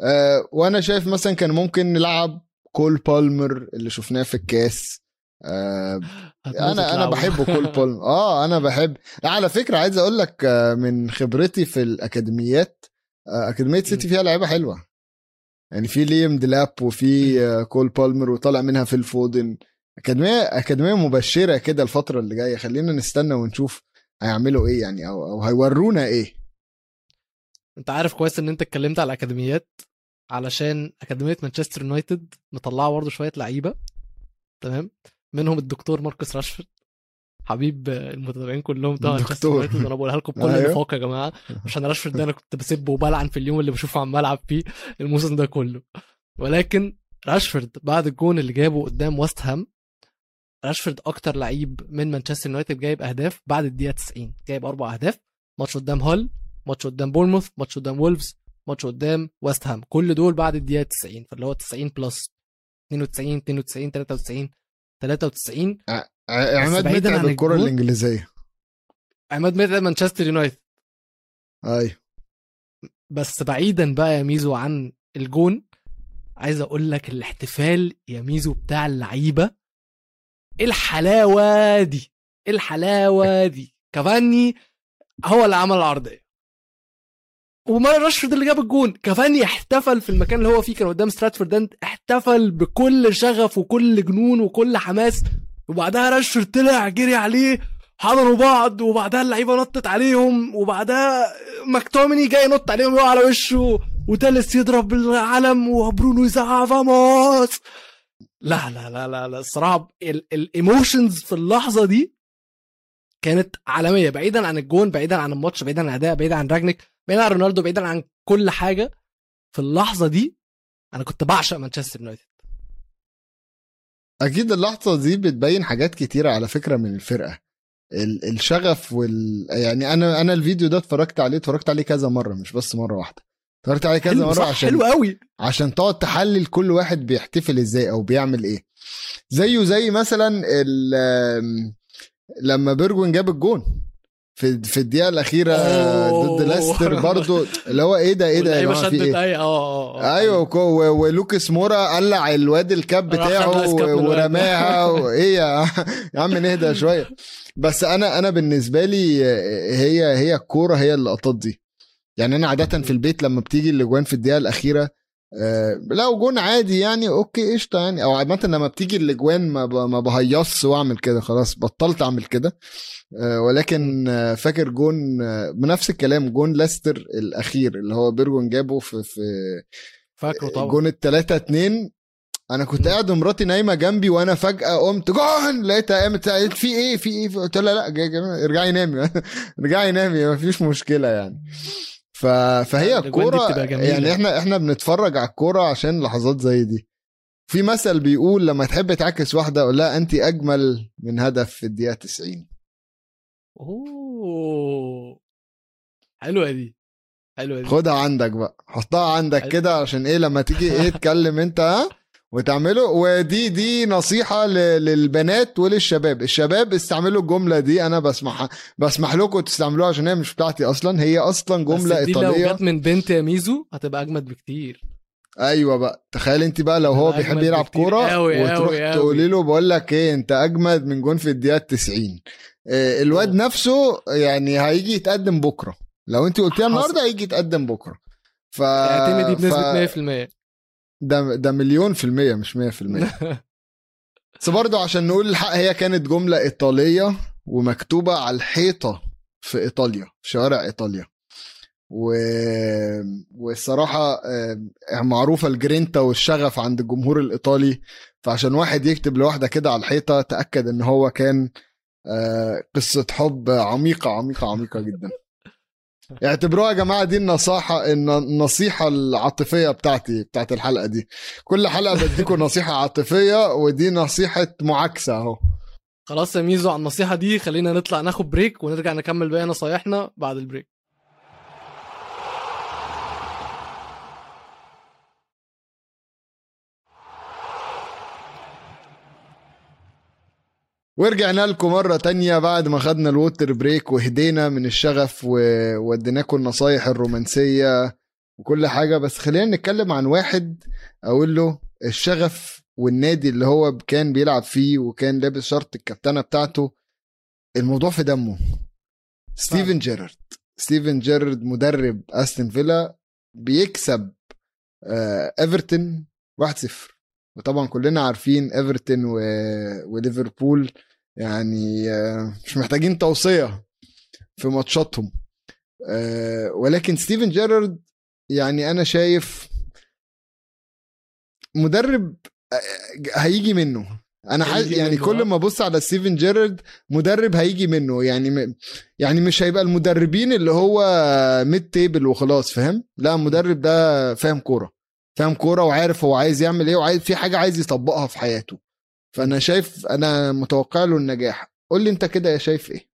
أه، وأنا شايف مثلا كان ممكن نلعب كول بالمر اللي شفناه في الكاس. آه أنا أنا بحبه كول بول آه أنا بحب. على فكرة عايز أقول لك آه، من خبرتي في الأكاديميات آه أكاديمية سيتي فيها لعيبة حلوة. يعني في ليم ديلاب وفي آه كول بالمر وطالع منها في الفودن أكاديمية أكاديمية مبشرة كده الفترة اللي جاية. خلينا نستنى ونشوف هيعملوا إيه يعني أو أو هيورونا إيه. انت عارف كويس ان انت اتكلمت على الأكاديميات علشان أكاديمية مانشستر يونايتد مطلعة برضه شوية لعيبة تمام؟ منهم الدكتور ماركوس راشفورد. حبيب المتابعين كلهم بتوع الدكتور. أنا بقولها لكم بكل أيوه. نفاق يا جماعة عشان راشفورد ده أنا كنت بسبه وبلعن في اليوم اللي بشوفه عمال العب فيه الموسم ده كله. ولكن راشفورد بعد الجون اللي جابه قدام وست هام راشفورد أكتر لعيب من مانشستر يونايتد جايب أهداف بعد الدقيقة 90 جايب أربع أهداف. ماتش قدام هول ماتش قدام بورنموث ماتش قدام وولفز ماتش قدام وست هام. كل دول بعد الدقيقة 90 فاللي هو 90 plus 92 92 93 93 عماد متعب الكرة الإنجليزية. عماد متعب مانشستر يونايتد. أيوه بس بعيدا بقى يا ميزو عن الجون عايز أقول لك الاحتفال يا ميزو بتاع اللعيبة. الحلاوة دي الحلاوة دي. كافاني هو اللي عمل العرضية. وماري راشفورد اللي جاب الجون. كافاني احتفل في المكان اللي هو فيه كان قدام ستراتفورد احتفل بكل شغف وكل جنون وكل حماس. وبعدها راشفورد طلع جري عليه حضنوا بعض وبعدها اللعيبة نطت عليهم وبعدها ماكتوميني جاي ينط عليهم يقع على وشه وتالس يضرب بالعلم وبرونو يزعق vamos. لا لا لا لا, لا الصراحة ال emotions في اللحظة دي كانت عالمية بعيدا عن الجون بعيدا عن الماتش بعيدا عن الأداء بعيدا عن راجنيك. بعيدا عن رونالدو بعيدا عن كل حاجة في اللحظة دي أنا كنت بعشق مانشستر يونايتد. أكيد اللحظة دي بتبين حاجات كتيرة على فكرة من الفرقة. الشغف وال يعني أنا أنا الفيديو ده اتفرجت عليه اتفرجت عليه كذا مرة مش بس مرة واحدة. اتفرجت عليه كذا مرة عشان حلو قوي. عشان تقعد تحلل كل واحد بيحتفل إزاي أو بيعمل إيه. زيه زي مثلا لما بيرجون جاب الجون. في في الدقيقة الأخيرة ضد لاستر برضو اللي هو إيه ده إيه ده يا جماعة في إيه؟ أي... أه أه أيوه ولوكاس مورا قلع الواد ال cap بتاعه ورماها وايه يا عم نهدى شوية. بس أنا أنا بالنسبة لي هي هي الكورة هي اللقطات دي. يعني أنا عادة في البيت لما بتيجي الأجوان في الدقيقة الأخيرة آه لو جون عادي يعني okay قشطة يعني. أو عامة لما بتيجي الأجوان ما ما بهيص وأعمل كده خلاص بطلت أعمل كده. آه ولكن آه فاكر جون آه بنفس الكلام جون لاستر الأخير اللي هو بيرجون جابه في في فاكره طبعا. جون الثلاثة اتنين. أنا كنت قاعد ومراتي نايمة جنبي وأنا فجأة قمت جون لقيتها قامت قالت في إيه في إيه؟ قلت لها لا ارجعي نامي. ارجعي نامي ما فيش مشكلة يعني. ف... فهي الكورة يعني إحنا إحنا بنتفرج على الكورة عشان لحظات زي دي. في مثل بيقول لما تحب تعكس واحدة قول لها انت أجمل من هدف في الدقيقة 90 أوه. حلوة دي. حلوة دي. خدها عندك بقى. حطها عندك كده عشان إيه لما تيجي إيه تكلم أنت ها؟ وتعملوا ودي دي نصيحة للبنات وللشباب. الشباب استعملوا الجملة دي أنا بسمعها بسمح لكم تستعملوها عشان هي مش بتاعتي أصلا. هي أصلا جملة بس دي إيطالية. لو جت من بنت يا ميزو هتبقى أجمد بكتير. أيوه بقى. تخيل أنت بقى لو هو بيحب يلعب كورة وتروح تقولي له بقول لك إيه أنت أجمد من جون في الدقيقة 90 آه، الواد أوه. نفسه يعني هيجي يتقدم بكرة. لو أنت قلتيها النهارده هيجي يتقدم بكرة. ف اعتمدي بنسبة 100% ده ده مليون في المية مش مية في المية. بس برضه عشان نقول الحق هي كانت جملة إيطالية ومكتوبة على الحيطة في إيطاليا في شوارع إيطاليا. و... والصراحة آه، معروفة الجرينتا والشغف عند الجمهور الإيطالي. فعشان واحد يكتب لوحدة كده على الحيطة تأكد إن هو كان آه، قصة حب عميقة عميقة عميقة جدا. اعتبروها يا جماعة دي النصيحه النصيحة العاطفية بتاعتي بتاعت الحلقة دي. كل حلقة بديكم نصيحة عاطفية ودي نصيحة معاكسة أهو. خلاص يا ميزو على النصيحة دي خلينا نطلع ناخد break ونرجع نكمل باقي نصايحنا بعد ال break. ورجعنا لكم مرة تانية بعد ما خدنا ال water break وهدينا من الشغف ووديناكم النصايح الرومانسية وكل حاجة. بس خلينا نتكلم عن واحد أقول له الشغف والنادي اللي هو كان بيلعب فيه وكان لابس شارة الكابتنة بتاعته الموضوع في دمه. ستيفن جيرارد. ستيفن جيرارد مدرب أستون فيلا بيكسب آه إيفرتون 1-0 وطبعا كلنا عارفين إيفرتون و... وليفربول يعني آه، مش محتاجين توصية في ماتشاتهم. آه، ولكن ستيفن جيرارد يعني أنا شايف مدرب آه، هيجي منه. أنا حاسس يعني كل ما أبص على ستيفن جيرارد مدرب هيجي منه. يعني يعني مش هيبقى المدربين اللي هو mid table وخلاص فاهم؟ لا المدرب ده فاهم كورة. فاهم كورة وعارف هو عايز يعمل إيه وعايز في حاجة عايز يطبقها في حياته. فأنا شايف أنا متوقع له النجاح. قول لي أنت كده شايف إيه؟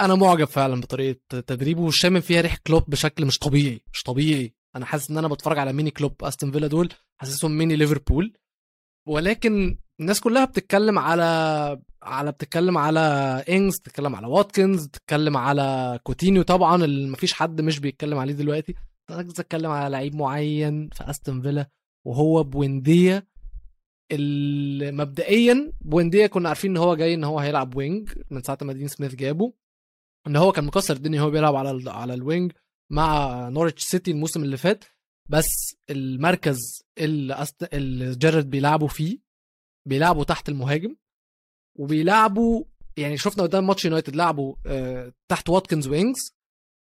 أنا معجب فعلا بطريقة تدريبه وشامم فيها ريح كلوب بشكل مش طبيعي مش طبيعي. أنا حاسس إن أنا بتفرج على ميني كلوب أستون فيلا دول حاسسهم ميني ليفربول. ولكن الناس كلها بتتكلم على على بتتكلم على إنجز بتتكلم على واتكنز بتتكلم على كوتينيو طبعا اللي مفيش حد مش بيتكلم عليه دلوقتي. عايز اتكلم على لعيب معين في أستون فيلا وهو بوينديا مبدئيا بوينديا كنا عارفين إن هو جاي إن هو هيلعب wing من ساعة ما دين سميث جابه إن هو كان مكسر الدنيا هو بيلعب على على ال wing مع نورتش سيتي الموسم اللي فات بس المركز اللي, أست... اللي جيرارد بيلعبوا فيه بيلعبوا تحت المهاجم وبيلعبوا يعني شفنا قدام ماتش يونايتد لعبوا آه، تحت واتكنز وإنجز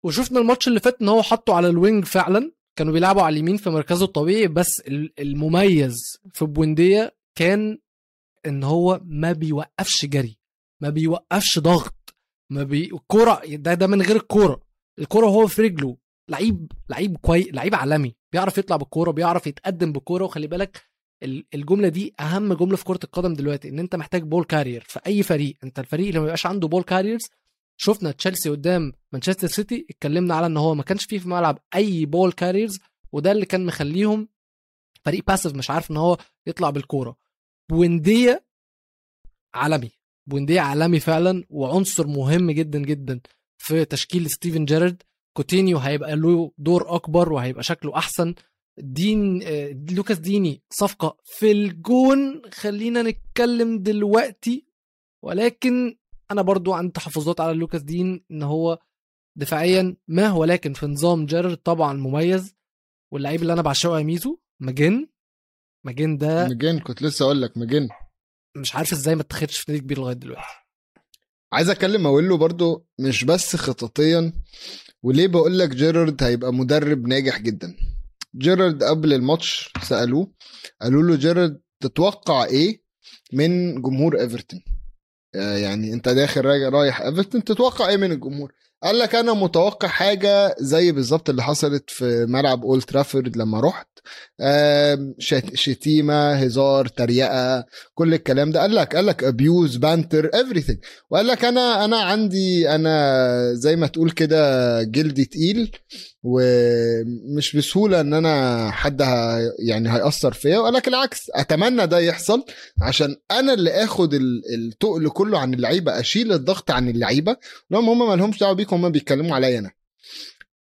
وشفنا الماتش اللي فات إن هو حطه على ال wing فعلا. كانوا بيلعبوا على اليمين في مركزه الطبيعي بس المميز في بوينديا كان إن هو ما بيوقفش جري ما بيوقفش ضغط ما بي الكوره ده ده من غير الكوره الكوره هو في رجله. لعيب لعيب كويس لعيب عالمي بيعرف يطلع بالكوره بيعرف يتقدم بالكوره وخلي بالك الجملة دي أهم جملة في كرة القدم دلوقتي إن أنت محتاج ball carrier في أي فريق أنت الفريق اللي ما بيبقاش عنده ball carriers شفنا تشيلسي قدام مانشستر سيتي اتكلمنا على إن هو ما كانش فيه في الملعب أي ball carriers وده اللي كان مخليهم فريق passive مش عارف إن هو يطلع بالكورة. بوينديا عالمي بوينديا عالمي فعلا وعنصر مهم جدا جدا في تشكيل ستيفن جيرارد. كوتينيو هيبقى له دور أكبر وهيبقى شكله أحسن. دين آه، لوكاس ديني صفقة في الجون. خلينا نتكلم دلوقتي ولكن أنا برضو عندي تحفظات على لوكاس دين إن هو دفاعيا ما ولكن في نظام جيرارد طبعا مميز. واللعيب اللي أنا بعشقه يا ميزو ماجن. ماجن ده ماجن كنت لسه أقول لك ماجن. مش عارف إزاي ما اتخذش في نادي كبير لغاية دلوقتي. عايز أتكلم أقول له برضو مش بس خططيا. وليه بقول لك جيرارد هيبقى مدرب ناجح جدا؟ جيرارد قبل الماتش سألوه قالوا له جيرارد تتوقع إيه من جمهور إيفرتون؟ يعني انت داخل رايح ايفرتون تتوقع إيه من الجمهور؟ قال لك أنا متوقع حاجة زي بالظبط اللي حصلت في ملعب اولد ترافورد لما رحت. شتيمة هزار تريقة كل الكلام ده. قال لك قال لك abuse banter everything. وقال لك أنا أنا عندي أنا زي ما تقول كده جلدي تقيل. ومش بسهولة إن أنا حد يعني هيأثر فيا لك العكس أتمنى ده يحصل عشان أنا اللي آخد التقل كله عن اللعيبة أشيل الضغط عن اللعيبة لهم هم ما لهمش دعوة بيكم هم بيتكلموا عليا أنا.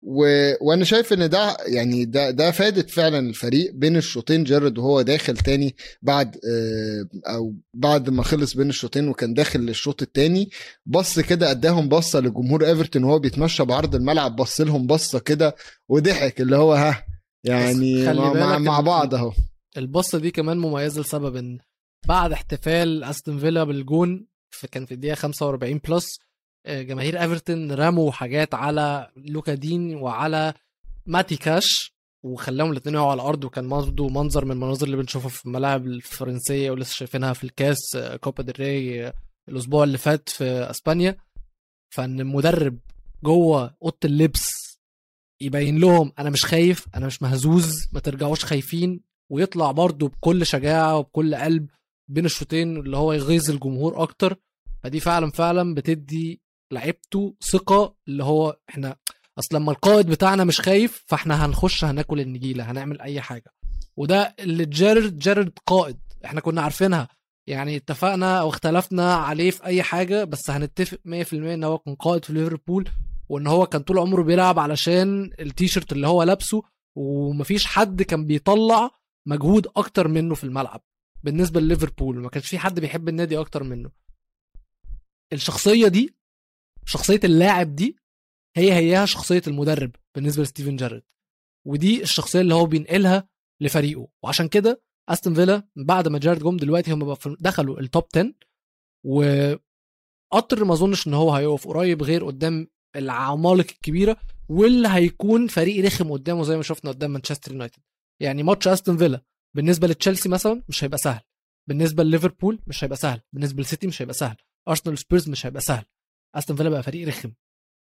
و... وأنا شايف إن ده يعني ده ده فادت فعلا الفريق بين الشوطين. جرد وهو داخل تاني بعد آه، أو بعد ما خلص بين الشوطين وكان داخل للشوط التاني بص كده أداهم بصة لجمهور إيفرتون وهو بيتمشى بعرض الملعب بص لهم بصة كده وضحك اللي هو ها يعني مع, مع بعض أهو. البصة دي كمان مميزة لسبب إن بعد احتفال أستون فيلا بالجون كان في الدقيقة 45 plus جماهير إيفرتون رموا حاجات على لوكا دين وعلى ماتي كاش وخلاهم الاثنين يقعوا على الأرض وكان برضه منظر من المناظر اللي بنشوفها في الملاعب الفرنسية ولسه شايفينها في الكاس آه، كوبا ديل ري آه، الأسبوع اللي فات في أسبانيا. فإن المدرب جوه أوضة اللبس يبين لهم أنا مش خايف أنا مش مهزوز ما ترجعوش خايفين ويطلع برضه بكل شجاعة وبكل قلب بين الشوطين اللي هو يغيظ الجمهور أكتر. فدي فعلا فعلا بتدي لعبته ثقة اللي هو إحنا أصل لما القائد بتاعنا مش خايف فاحنا هنخش هناكل النجيلة هنعمل أي حاجة. وده اللي جارد جارد قائد إحنا كنا عارفينها. يعني اتفقنا أو اختلفنا عليه في أي حاجة بس هنتفق 100% إن هو كان قائد في ليفربول وإن هو كان طول عمره بيلعب علشان التيشيرت اللي هو لابسه ومفيش حد كان بيطلع مجهود أكتر منه في الملعب. بالنسبة لليفربول ما كانش في حد بيحب النادي أكتر منه. الشخصية دي شخصية اللاعب دي هي هيها شخصية المدرب بالنسبة لستيفن جيرارد ودي الشخصية اللي هو بينقلها لفريقه. وعشان كده أستون فيلا بعد ما جيرارد جه دلوقتي هم دخلوا ال top 10 وقطر ما أظنش إن هو هيقف قريب غير قدام العمالقة الكبيرة واللي هيكون فريق رخم قدامه زي ما شفنا قدام مانشستر يونايتد. يعني ماتش أستون فيلا بالنسبة لتشيلسي مثلا مش هيبقى سهل. بالنسبة لليفربول مش هيبقى سهل. بالنسبة للسيتي مش هيبقى سهل. أرسنال سبيرز مش هيبقى سهل. استون فيلا بقى فريق رخم.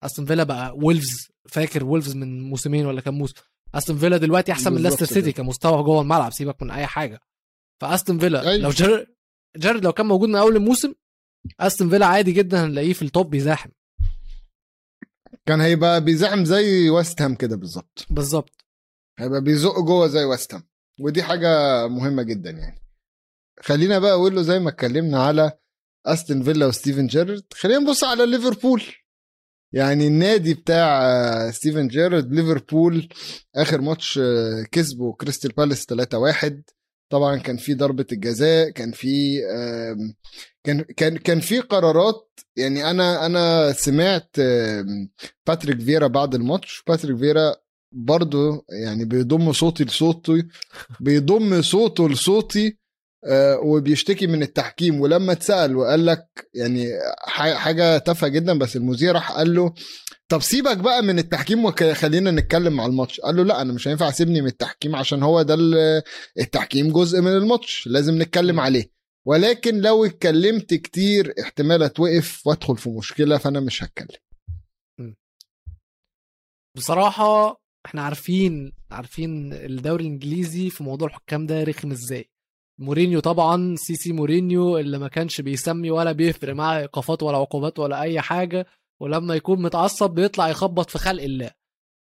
استون فيلا بقى وولفز فاكر وولفز من موسمين ولا كام موسم استون فيلا دلوقتي أحسن من ليستر سيتي كمستوى جوه الملعب سيبك من أي حاجة. فاستون فيلا أيوة. لو جر... جيرارد لو كان موجود من أول الموسم استون فيلا عادي جدا هنلاقيه في ال top بيزاحم. كان هيبقى بيزاحم زي ويست هام كده بالظبط. بالظبط. هيبقى بيزق جوه زي ويست هام ودي حاجة مهمة جدا يعني. خلينا بقى أقول له زي ما اتكلمنا على أستون فيلا وستيفن جيرارد. خلينا نبص على ليفربول. يعني النادي بتاع آه، ستيفن جيرارد ليفربول آخر ماتش آه، كسبوا كريستال بالاس 3-1 طبعا كان في ضربة الجزاء كان في كان كان كان في قرارات. يعني أنا أنا سمعت باتريك فيرا بعد الماتش. باتريك فيرا برضه يعني بيضم صوتي لصوتي بيضم صوته لصوتي. وبيشتكي من التحكيم. ولما اتسأل وقال لك يعني حاجة تافهة جدا بس المذيع راح قال له طب سيبك بقى من التحكيم وخلينا نتكلم على الماتش. قال له لا أنا مش هينفع أسيبني من التحكيم عشان هو ده التحكيم جزء من الماتش لازم نتكلم عليه. ولكن لو اتكلمت كتير احتمال أتوقف وأدخل في مشكلة فأنا مش هتكلم. بصراحة إحنا عارفين عارفين الدوري الإنجليزي في موضوع الحكام ده رخم إزاي. مورينيو طبعا سيسي مورينيو اللي ما كانش بيسمي ولا بيفرق معاه ايقافات ولا عقوبات ولا أي حاجة ولما يكون متعصب بيطلع يخبط في خلق الله.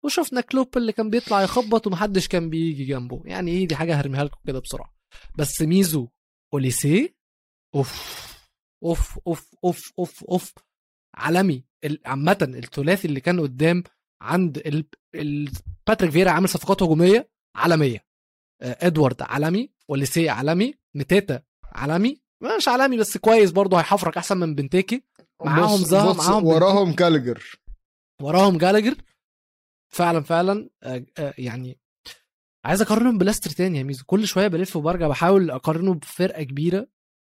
وشفنا كلوب اللي كان بيطلع يخبط ومحدش كان بيجي جنبه. يعني إيه دي حاجة هرميها لكم كده بسرعة. بس ميزو اوليسي أوف أوف أوف أوف أوف أوف. عالمي. عامة الثلاثي اللي كان قدام عند ال... ال... باتريك فييرا عامل صفقات هجومية عالمية. آه، إدوارد عالمي. أوليسي عالمي متاتا عالمي. مش عالمي بس كويس برضه هيحفرك أحسن من بنتيكي. معاهم زها معاهم وراهم جالاجر وراهم جالاجر فعلا فعلا آه، آه، يعني عايز أقارنهم بليستر تاني يا ميزو. كل شوية بلف وبرجع بحاول أقارنه بفرقة كبيرة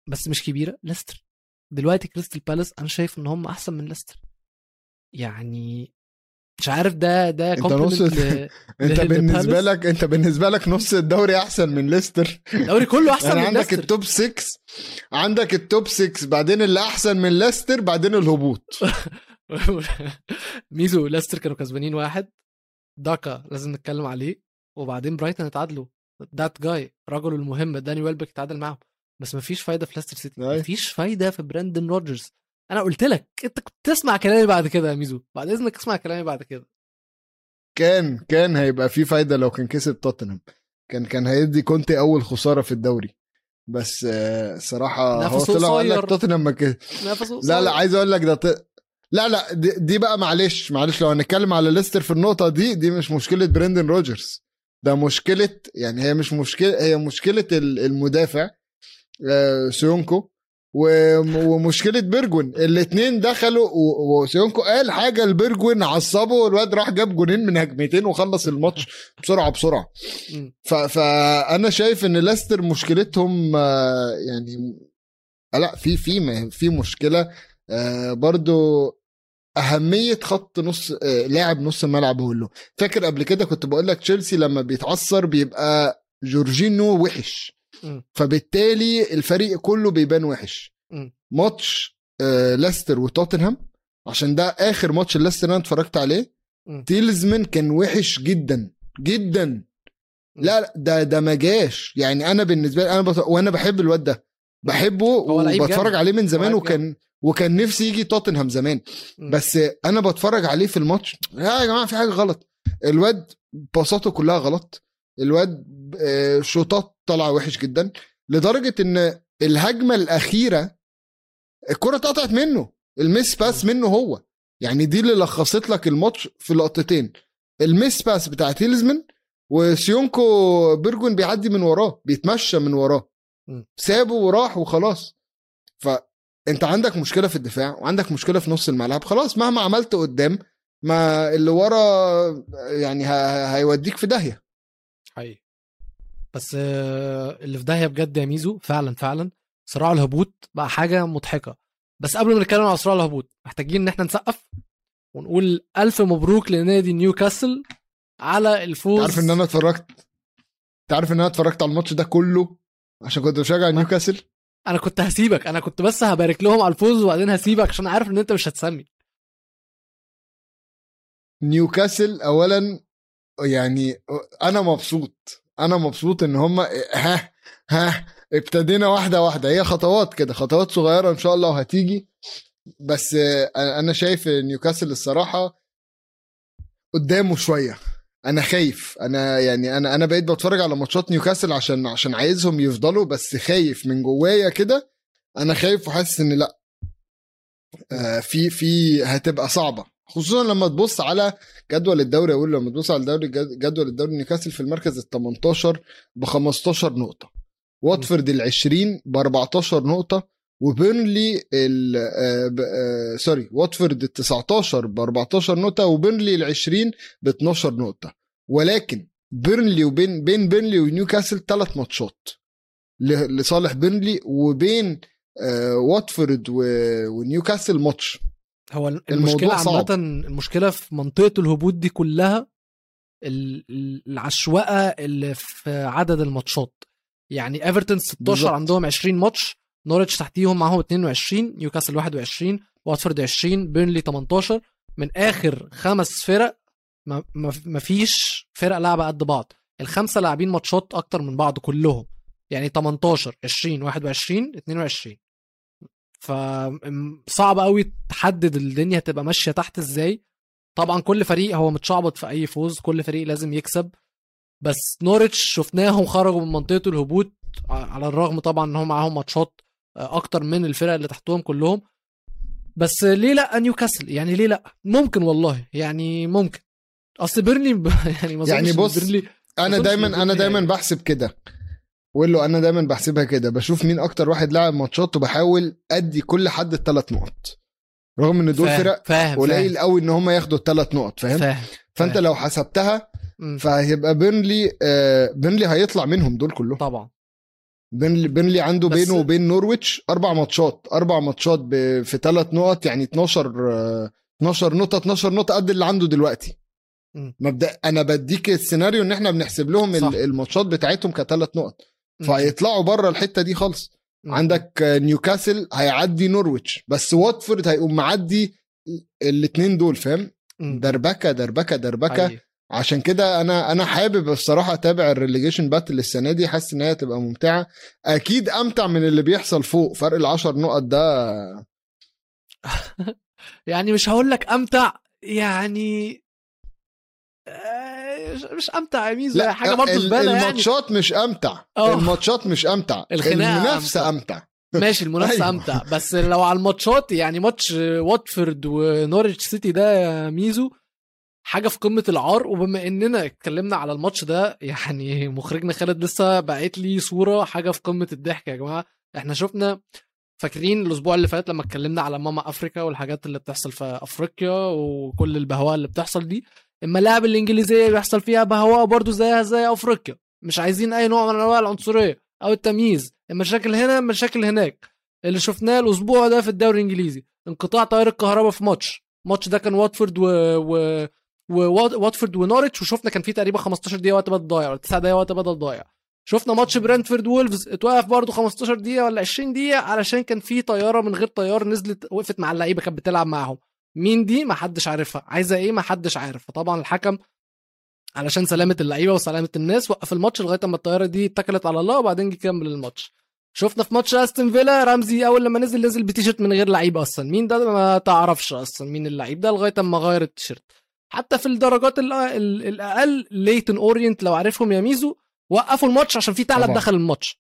بس مش كبيرة ليستر. دلوقتي كريستال بالاس أنا شايف إن هم أحسن من ليستر. يعني مش عارف ده ده انت نص ل... انت بالنسبة لك انت بالنسبة لك نص الدوري أحسن من ليستر. الدوري كله أحسن يعني من عندك ليستر. ال top 6 عندك ال top 6 بعدين اللي أحسن من ليستر بعدين الهبوط. ميزو ليستر كانوا كسبانين واحد. داكا لازم نتكلم عليه. وبعدين برايتون اتعادلوا. that guy رجله المهم داني ويلبك اتعادل معاهم. بس مفيش فايدة في ليستر سيتي. مفيش فايدة في بريندن رودجرز أنا قلت لك أنت كنت تسمع كلامي بعد كده يا ميزو. بعد إذنك اسمع كلامي بعد كده. كان كان هيبقى في فايدة لو كان كسب توتنهام. كان كان هيدي كونتي أول خسارة في الدوري. بس صراحة هو طلع قال لك توتنهام ما لا لا عايز أقول لك ده ط... لا لا دي, دي بقى معلش معلش لو هنتكلم على ليستر في النقطة دي دي مش مشكلة بريندن رودجرز. ده مشكلة يعني هي مش مشكلة هي مشكلة المدافع آه، سويونكو. ومشكلة بيرجوين الاثنين دخلوا وسويونكو قال حاجة لبيرجوين عصبه والواد راح جاب جونين من هجمتين وخلص الماتش بسرعة بسرعة. فأنا شايف إن ليستر مشكلتهم آه، يعني آه، لأ في في في مشكلة برضو أهمية خط نص لاعب نص الملعب هو له فاكر قبل كده كنت بقول لك تشيلسي لما بيتعثر بيبقى جورجينو وحش. فبالتالي الفريق كله بيبان وحش. ماتش آه ليستر وتوتنهام عشان ده آخر ماتش ليستر أنا اتفرجت عليه. تيلزمان كان وحش جدا جدا. لا لا ده ده ما جاش. يعني أنا بالنسبة لي أنا بط... وأنا بحب الواد ده. بحبه وبتفرج عليه من زمان وكان وكان نفسي يجي توتنهام زمان. بس أنا بتفرج عليه في الماتش. لا يا جماعة في حاجة غلط. الواد باصاته كلها غلط. الواد آه، شوطات طالعه وحش جدا لدرجة إن الهجمة الأخيرة الكرة اتقطعت منه ال miss pass منه هو. يعني دي اللي لخصت لك الماتش في لقطتين. ال miss pass بتاع تيليمانز وسويونكو بيرجوين بيعدي من وراه بيتمشى من وراه. سابه وراح وخلاص. فانت عندك مشكلة في الدفاع وعندك مشكلة في نص الملعب. خلاص مهما عملت قدام ما اللي ورا يعني هيوديك في داهية. حقيقي. بس اللي في داهية بجد يا ميزو فعلا فعلا صراع الهبوط بقى حاجة مضحكة. بس قبل ما نتكلم على صراع الهبوط محتاجين إن إحنا نسقف ونقول ألف مبروك لنادي نيوكاسل على الفوز. تعرف إن أنا اتفرجت تعرف إن أنا اتفرجت على الماتش ده كله عشان كنت بشجع نيوكاسل؟ أنا كنت هسيبك أنا كنت بس هبارك لهم على الفوز وبعدين هسيبك عشان عارف إن أنت مش هتسمي. نيوكاسل اولا يعني أنا مبسوط أنا مبسوط إن هم ها ها ابتدينا واحدة واحدة. هي خطوات كده خطوات صغيرة إن شاء الله وهتيجي. بس أنا شايف نيوكاسل الصراحة قدامه شوية. أنا خايف. أنا يعني أنا أنا بقيت بتفرج على ماتشات نيوكاسل عشان عشان عايزهم يفضلوا بس خايف من جوايا كده. أنا خايف وحاسس إن لأ. آه في في هتبقى صعبة. خصوصا لما تبص على جدول الدوري أقول لما تبص على الدوري جدول الدوري نيوكاسل في المركز ال 18 ب 15 نقطة. واتفورد ال 20 ب 14 نقطة. وبيرنلي ال آه، آه، sorry واتفورد ال 19 ب 14 نقطة. وبيرنلي ال 20 ب 12 نقطة. ولكن بيرنلي وبين بين بيرنلي ونيوكاسل ثلاث ماتشات لصالح بيرنلي. وبين آه، واتفورد ونيوكاسل ماتش. هو المشكلة عامة المشكلة في منطقة الهبوط دي كلها العشوائية اللي في عدد الماتشات. يعني ايفرتون 16 بالزبط. عندهم 20 ماتش نورتش تحتيهم معاهم 22 نيوكاسل 21 واتفورد 20 بيرنلي 18 من آخر خمس فرق ما فيش فرق لعبة قد بعض. الخمسة لاعبين ماتشات أكتر من بعض كلهم. يعني 18 20 21 22 فصعب قوي تحدد الدنيا هتبقى ماشية تحت إزاي. طبعا كل فريق هو متشعبط في أي فوز كل فريق لازم يكسب. بس نورتش شفناهم خرجوا من منطقة الهبوط على الرغم طبعا إن هم معاهم ماتشات أكتر من الفرق اللي تحتهم كلهم. بس ليه لأ نيوكاسل؟ يعني ليه لأ؟ ممكن والله يعني ممكن. أصل بيرنلي يعني ما يعني بص بيرنلي أنا دايما أنا دايما يعني. بحسب كده. وقول له أنا دايما بحسبها كده بشوف مين أكتر واحد لاعب ماتشات وبحاول أدي كل حد الثلاث نقط. رغم إن دول فرق قليل قوي إن هم ياخدوا الثلاث نقط فاهم؟ فاهم فأنت فاهم. لو حسبتها فهيبقى بيرنلي آه بيرنلي هيطلع منهم دول كلهم. طبعا. بيرنلي بيرنلي عنده بينه وبين نورويتش أربع ماتشات أربع ماتشات في ثلاث نقط يعني 12 آه 12 نقطة 12 نقطة قد اللي عنده دلوقتي. مبدأ أنا بديك السيناريو إن إحنا بنحسب لهم صح. الماتشات بتاعتهم كثلاث نقط. فهيطلعوا بره الحتة دي خالص. عندك نيوكاسل هيعدي نورويتش بس واتفورد هيقوم معدي الاثنين دول فاهم؟ دربكة دربكة دربكة. أيه. عشان كده أنا أنا حابب الصراحه أتابع ال relegation battle السنة دي حاسس إن هي هتبقى ممتعة. أكيد أمتع من اللي بيحصل فوق فرق العشر نقط ده. يعني مش هقول لك أمتع يعني مش أمتع يا ميزو حاجة برضه زبالة يعني. الماتشات مش أمتع. أوه. الماتشات مش أمتع. المنافسة أمتع, أمتع. ماشي المنافسة أيوة. أمتع. بس لو على الماتشات يعني ماتش واتفورد ونوريتش سيتي ده يا ميزو حاجة في قمة العار. وبما إننا اتكلمنا على الماتش ده يعني مخرجنا خالد لسه باعت لي صورة حاجة في قمة الضحك يا جماعة. إحنا شفنا فاكرين الأسبوع اللي فات لما اتكلمنا على ماما أفريكا والحاجات اللي بتحصل في أفريقيا وكل البهواء اللي بتحصل دي؟ الملاعب الإنجليزية بيحصل فيها بهواء برضو زيها زي أفريقيا. مش عايزين أي نوع من أنواع العنصرية أو التمييز. المشاكل هنا مشاكل هناك. اللي شفناه الأسبوع ده في الدوري الإنجليزي انقطاع تيار الكهرباء في ماتش. الماتش ده كان واتفورد و, و... وواتفورد ونورتش وشفنا كان في تقريبا 15 دقيقة وقت بدل ضايع ولا 9 دقايق وقت بدل ضايع. شفنا ماتش برنتفورد وولفز اتوقف برضه 15 دقيقة ولا 20 دقيقة علشان كان في طيارة من غير طيار نزلت وقفت مع اللعيبة كانت بتلعب معاهم. مين دي ما حدش عارفها عايزة إيه ما حدش عارف. فطبعا الحكم علشان سلامة اللعيبة وسلامة الناس وقف الماتش لغاية أما الطيارة دي اتكلت على الله وبعدين جه كمل الماتش. شفنا في ماتش أستون فيلا رمزي أول لما نزل نزل بتيشرت من غير لعيب أصلا. مين ده ما تعرفش أصلا مين اللعيب ده لغاية أما غير التيشيرت حتى في الدرجات الأقل ليتون أورينت لو عارفهم يا ميزو وقفوا الماتش عشان في ثعلب دخل الماتش.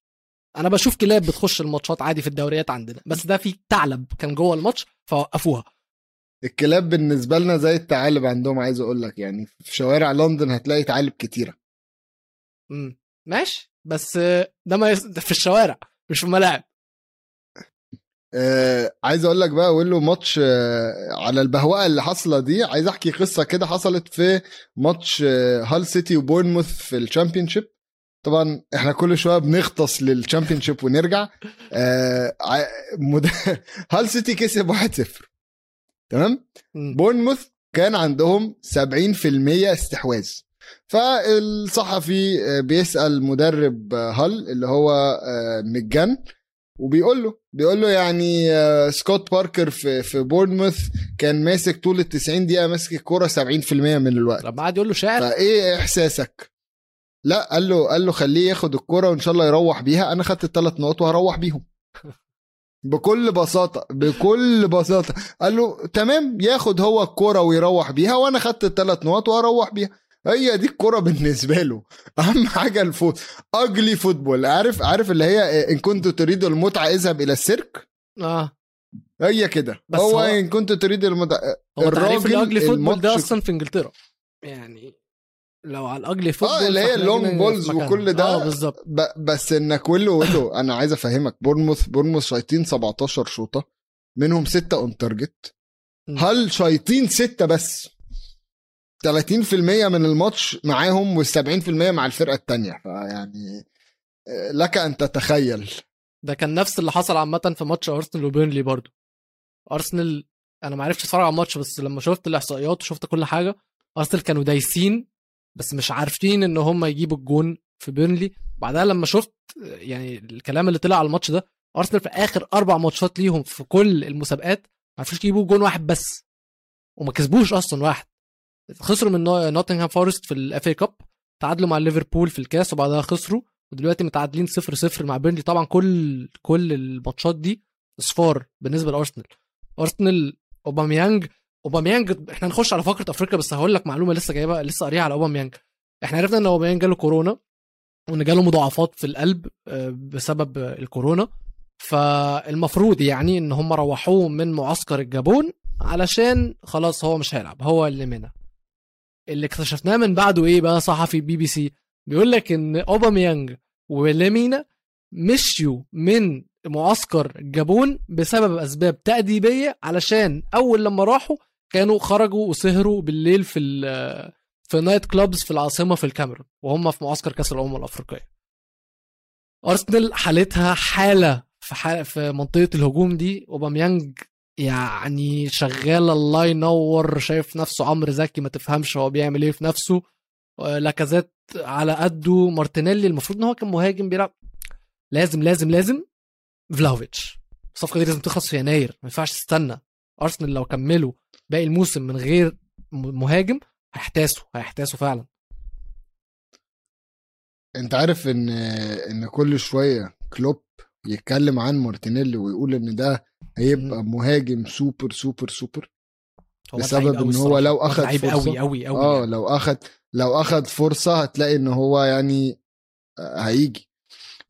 أنا بشوف كلاب بتخش الماتشات عادي في الدوريات عندنا بس ده في ثعلب كان جوه الماتش فوقفوها. الكلاب بالنسبة لنا زي الثعالب عندهم عايز أقول لك يعني في شوارع لندن هتلاقي ثعالب كتيرة. امم ماشي. بس ده ما يس... في الشوارع مش في الملاعب. آه عايز أقول لك بقى أقول له ماتش آه على البهوقه اللي حاصلة دي عايز أحكي قصة كده حصلت في ماتش آه هال سيتي وبورنموث في ال Championship طبعا إحنا كل شوية بنغطس لل Championship ونرجع. آه مد... هال سيتي كسب 1-0 تمام؟ بورنموث كان عندهم 70% استحواذ. فالصحفي آه، بيسأل مدرب هل اللي هو آه، مجان وبيقول له بيقول له يعني آه، سكوت باركر في في بورنموث كان ماسك طول ال 90 دقيقة ماسك الكورة 70% من الوقت. طب قعد يقول له شعر فإيه إحساسك؟ لا قال له قال له خليه ياخد الكورة وإن شاء الله يروح بيها أنا خدت الثلاث نقط وهروح بيهم. بكل بساطة بكل بساطة. قال له تمام ياخد هو الكورة ويروح بيها وأنا خدت الثلاث نقط وهروح بيها. هي دي الكورة بالنسبة له. أهم حاجة الفوت ugly football عارف عارف اللي هي إن كنت تريد المتعة اذهب إلى السيرك؟ آه. هي كده. هو, هو إن كنت تريد المد... هو الراجل ال ugly football ده أصلا في إنجلترا. يعني لو على ال ugly football آه اللي هي ال long balls وكل ده. آه بالظبط. ب... بس انك ولو ولو أنا عايز أفهمك. بورنموث بورنموث شايطين 17 شوطة منهم ستة on target هل شايطين ستة بس؟ 30% من الماتش معاهم وال70% مع الفرقة الثانية فيعني آه، لك أن تتخيل. ده كان نفس اللي حصل عامة في ماتش أرسنال وبيرنلي برضو. أرسنال أنا ما عرفتش أتفرج على الماتش بس لما شفت الإحصائيات وشفت كل حاجة أرسنال كانوا دايسين بس مش عارفين إن هم يجيبوا الجون في بيرنلي. بعدها لما شفت يعني الكلام اللي طلع على الماتش ده أرسنال في آخر أربع ماتشات ليهم في كل المسابقات ما عرفوش يجيبوا جون واحد بس وما كسبوش أصلا واحد. خسروا من نوتنغهام فورست في ال FA Cup تعادلوا مع ليفربول في الكاس وبعدها خسروا. ودلوقتي متعادلين 0 0 مع بيرنلي. طبعا كل كل الماتشات دي إصفار بالنسبة لأرسنال. أرسنال أوباميانج اوباميانج إحنا هنخش على فقرة أفريقيا بس هقول لك معلومة لسه جايبها لسه قاريها على اوباميانج إحنا عرفنا إن اوباميانج جاله كورونا وإن جاله مضاعفات في القلب آه، بسبب الكورونا. فالمفروض يعني إن هم روحوه من معسكر الجابون علشان خلاص هو مش هيلعب هو اللي منع. اللي اكتشفناه من بعده إيه بقى؟ صحفي بي بي سي بيقول لك إن اوباميانج وليمينا مشيوا من معسكر الجابون بسبب أسباب تأديبية علشان أول لما راحوا كانوا خرجوا وسهروا بالليل في في night clubs في العاصمة في الكاميرون وهم في معسكر كأس الأمم الأفريقية. أرسنال حالتها حالة في حالة في منطقة الهجوم دي أوباميانج يعني شغال الله ينور شايف نفسه عمرو زكي ما تفهمش هو بيعمل إيه في نفسه. لاكازيت على قده مارتينيلي المفروض إن هو كان مهاجم بيلعب. لازم لازم لازم فلاوفيتش. الصفقة دي لازم تخلص في يناير ما ينفعش تستنى. أرسنال لو كملوا باقي الموسم من غير مهاجم هيحتاسوا هيحتاسوا فعلا. انت عارف ان ان كل شوية كلوب يتكلم عن مارتينيلي ويقول ان ده هيبقى مهاجم super super super بسبب إن هو لو اخذ فرصة. قوي قوي قوي آه يعني. لو اخذ لو اخذ فرصة هتلاقي إن هو يعني آه، هيجي.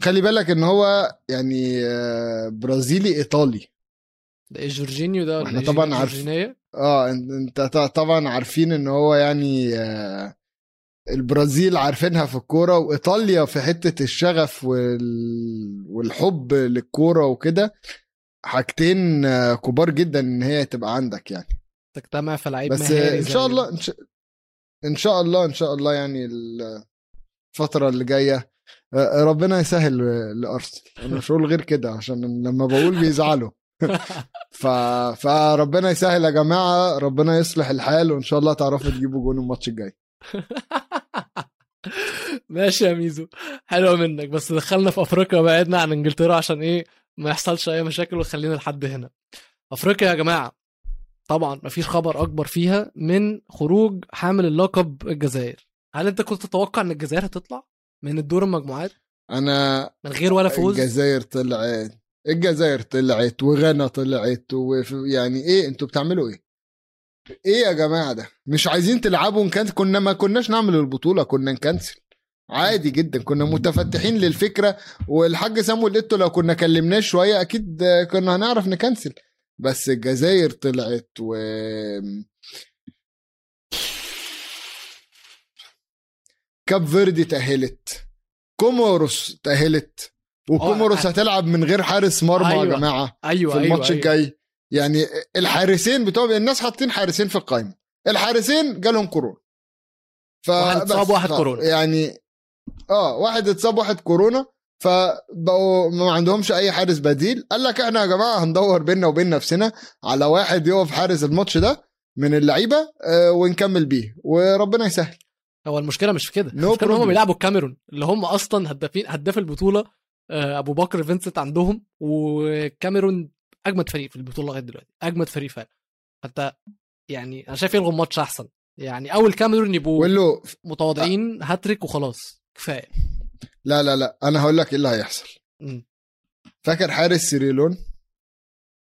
خلي بالك إن هو يعني آه، برازيلي إيطالي. جورجينيو ده إحنا طبعا عارفين آه إنت طبعا عارفين إن هو يعني آه، البرازيل عارفينها في الكورة وإيطاليا في حتة الشغف والحب للكورة وكده. حاجتين آه، كبار جدا إن هي تبقى عندك يعني. تجتمع في لعيب بس إن شاء الله إن شاء الله إن شاء الله يعني الفترة اللي جاية آه، ربنا يسهل لأرسنال. أنا مش هقول غير كده عشان لما بقول بيزعلوا. ف... فربنا يسهل يا جماعة ربنا يصلح الحال وإن شاء الله تعرفوا تجيبوا جون الماتش الجاي. ماشي يا ميزو. حلوة منك. بس دخلنا في أفريقيا وبعدنا عن إنجلترا عشان إيه ما يحصلش أي مشاكل وخلينا لحد هنا. أفريقيا يا جماعة طبعا مفيش خبر أكبر فيها من خروج حامل اللقب الجزائر. هل أنت كنت تتوقع إن الجزائر هتطلع من الدور المجموعات؟ أنا من غير ولا فوز؟ الجزائر طلعت. الجزائر طلعت وغانا طلعت ويعني إيه أنتوا بتعملوا إيه؟ إيه يا جماعة ده؟ مش عايزين تلعبوا نكنسل؟ كنا ما كناش نعمل البطولة كنا نكنسل. عادي جدا كنا متفتحين للفكرة والحاج سامويل إيتو لو كنا كلمناه شوية أكيد كنا هنعرف ن cancel. بس الجزائر طلعت و كاب فيردي تأهلت كوموروس تأهلت. وكوموروس هتلعب من غير حارس مرمى أيوة. يا جماعة أيوة في الماتش أيوة. الجاي. يعني الحارسين بتوع الناس حاطين حارسين في القائمه الحارسين جالهم كورونا. ف واحد اتصاب واحد كورونا. يعني آه واحد اتصاب واحد كورونا. فبقوا ما عندهمش أي حارس بديل. قال لك إحنا يا جماعة هندور بيننا وبين نفسنا على واحد يقف حارس الماتش ده من اللعيبة آه ونكمل بيه. وربنا يسهل. هو المشكلة مش في كده. No المشكلة هم بيلعبوا الكاميرون اللي هم أصلا هدافين هداف البطولة آه أبو بكر فينسنت عندهم والكاميرون أجمد فريق في البطولة لغاية دلوقتي أجمد فريق فعلا. حتى يعني أنا شايف يلغوا الماتش أحسن. يعني أول كاميرون يبقوا متواضعين هاتريك وخلاص كفاية. لا لا لا أنا هقول لك إيه اللي هيحصل. فاكر حارس سيريلون؟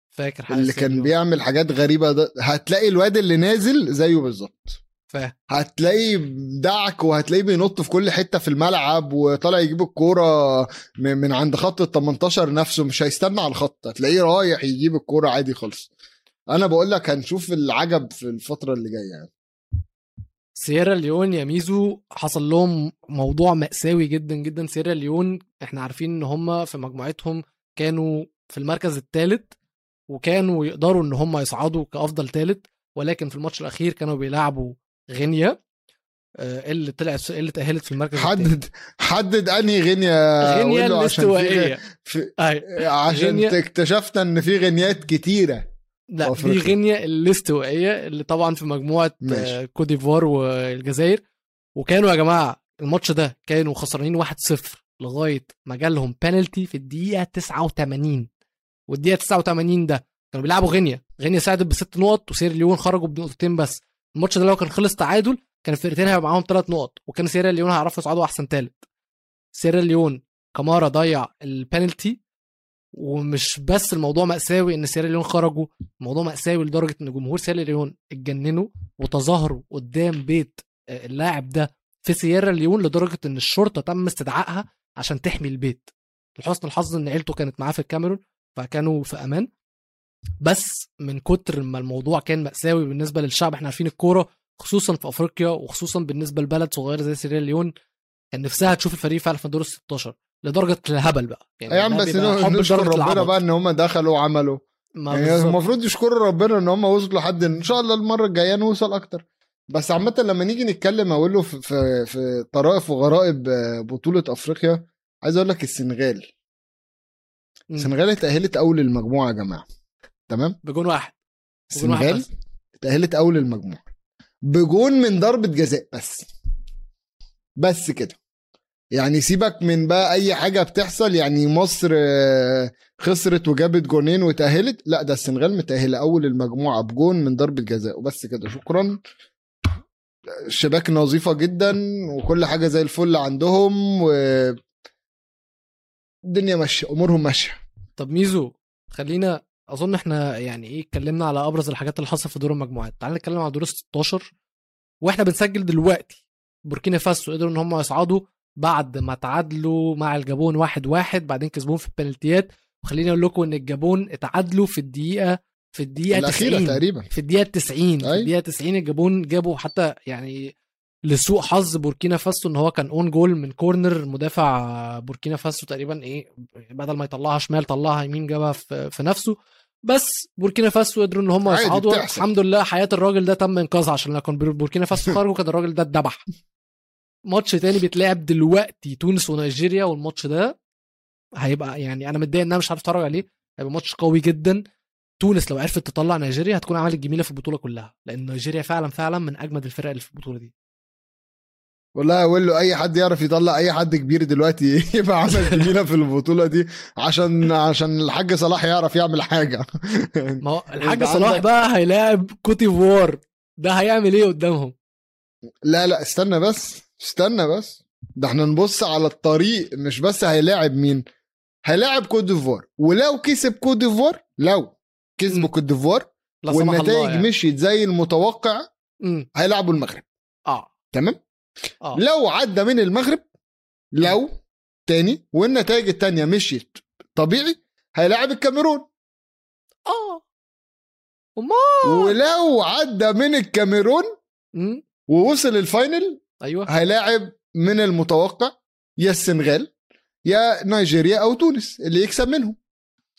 فاكر حارس اللي كان بيعمل حاجات غريبة ده هتلاقي الواد اللي نازل زيه بالظبط. هتلاقيه دعك وهتلاقيه بينط في كل حتة في الملعب وطالع يجيب الكورة من عند خط ال 18 نفسه مش هيستنى على الخط هتلاقيه رايح يجيب الكورة عادي خالص. أنا بقول لك هنشوف العجب في الفترة اللي جاية يعني. سييرا ليون يا ميزو حصل لهم موضوع مأساوي جدا جدا. سييرا ليون إحنا عارفين إن هم في مجموعتهم كانوا في المركز الثالث وكانوا يقدروا إن هم يصعدوا كأفضل ثالث ولكن في الماتش الأخير كانوا بيلعبوا غينيا آه، اللي طلعت اللي تأهلت في المركز حدد حدد أنهي غينيا غينيا الاستوائية. في... عشان غينيا... اكتشفنا إن في غينيات كتيرة لا دي غينيا الاستوائية اللي طبعا في مجموعة آه، كوت ديفوار والجزائر. وكانوا يا جماعة الماتش ده كانوا خسرانين 1-0 لغاية ما جالهم بينالتي في الدقيقة 89 والدقيقة 89 ده كانوا بيلعبوا غينيا. غينيا ساعدت بست نقط وسير ليون خرجوا بنقطتين بس. الماتش ده لو كان خلص تعادل كان الفرقتين هيبقى معاهم ثلاث نقط وكان سيرا ليون هيعرفوا يصعدوا أحسن ثالث سيرا ليون كمارا ضيع البنالتي ومش بس الموضوع مأساوي إن سيرا ليون خرجوا الموضوع مأساوي لدرجة إن جمهور سيرا ليون اتجننوا وتظاهروا قدام بيت آه، اللاعب ده في سيرا ليون لدرجة إن الشرطة تم استدعائها عشان تحمي البيت. لحسن الحظ إن عيلته كانت معاه في الكاميرون فكانوا في أمان. بس من كتر ما الموضوع كان مأساوي بالنسبة للشعب إحنا عارفين الكورة خصوصا في أفريقيا وخصوصا بالنسبة لبلد صغير زي سيريا ليون كان نفسها تشوف الفريق فعلا في دور ال 16 لدرجة الهبل بقى. يعني يا عم بس نشكر ربنا بقى إن هم دخلوا وعملوا. يعني المفروض يشكروا ربنا إن هم وصلوا لحد إن شاء الله المرة الجاية نوصل أكتر. بس عامة لما نيجي نتكلم أقول له في, في, في طرائف وغرائب بطولة أفريقيا عايز أقول لك السنغال. السنغال اتأهلت أول المجموعة يا جماعة. تمام؟ بجون واحد. السنغال اتأهلت أول المجموعة بجون من ضربة جزاء بس. بس كده. يعني سيبك من بقى أي حاجة بتحصل يعني مصر آه، خسرت وجابت جونين وتأهلت. لا ده السنغال متأهلة أول المجموعة بجون من ضربة جزاء وبس كده. شكرا. الشباك نظيفة جدا وكل حاجة زي الفل عندهم و الدنيا ماشية أمورهم ماشية. طب ميزو خلينا أظن إحنا يعني إيه اتكلمنا على أبرز الحاجات اللي حصلت في دور المجموعات. تعال نتكلم على دور ال 16 وإحنا بنسجل دلوقتي. بوركينا فاسو قدروا إن هم يصعدوا بعد ما تعادلوا مع الجابون واحد واحد بعدين كسبوهم في البنالتيات. وخليني أقول لكم إن الجابون اتعادلوا في الدقيقة في الدقيقة الأخيرة 90 تقريبا. في الدقيقة 90 في الدقيقة 90 الجابون جابوا حتى يعني لسوء حظ بوركينا فاسو إن هو كان own goal من corner مدافع بوركينا فاسو تقريبا إيه بدل ما يطلعها شمال طلعها يمين جابها في, في نفسه. بس بوركينا فاسو قدروا إن هم يصعدوا الحمد لله حياة الراجل ده تم إنقاذها عشان لو كان بوركينا فاسو خرجوا كان الراجل ده اتذبح. ماتش تاني بيتلعب دلوقتي تونس ونيجيريا والماتش ده هيبقى يعني أنا متضايق إن أنا مش عارف أتفرج عليه. هيبقى ماتش قوي جدا. تونس لو عرفت تطلع نيجيريا هتكون عملت جميله في البطولة كلها لأن نيجيريا فعلا فعلا من أجمد الفرق اللي في البطولة دي. والله أقول له أي حد يعرف يطلع أي حد كبير دلوقتي يبقى عمل جميلة في البطولة دي عشان عشان الحاج صلاح يعرف يعمل حاجة. ما هو الحاج صلاح بقى هيلاعب كوتيفوار ده هيعمل إيه قدامهم؟ لا لا استنى بس استنى بس. ده إحنا نبص على الطريق مش بس هيلاعب مين هيلاعب كوت ديفوار. ولو كسب كوت ديفوار لو كسبوا كوت ديفوار والنتائج يعني. مشيت زي المتوقع هيلعبوا المغرب. آه. تمام؟ آه. لو عدى من المغرب لو تاني والنتائج التانية مشيت طبيعي هيلاعب الكاميرون. آه. وما ولو عدى من الكاميرون ووصل ال final أيوه. هيلاعب من المتوقع يا السنغال يا نيجيريا أو تونس اللي يكسب منهم.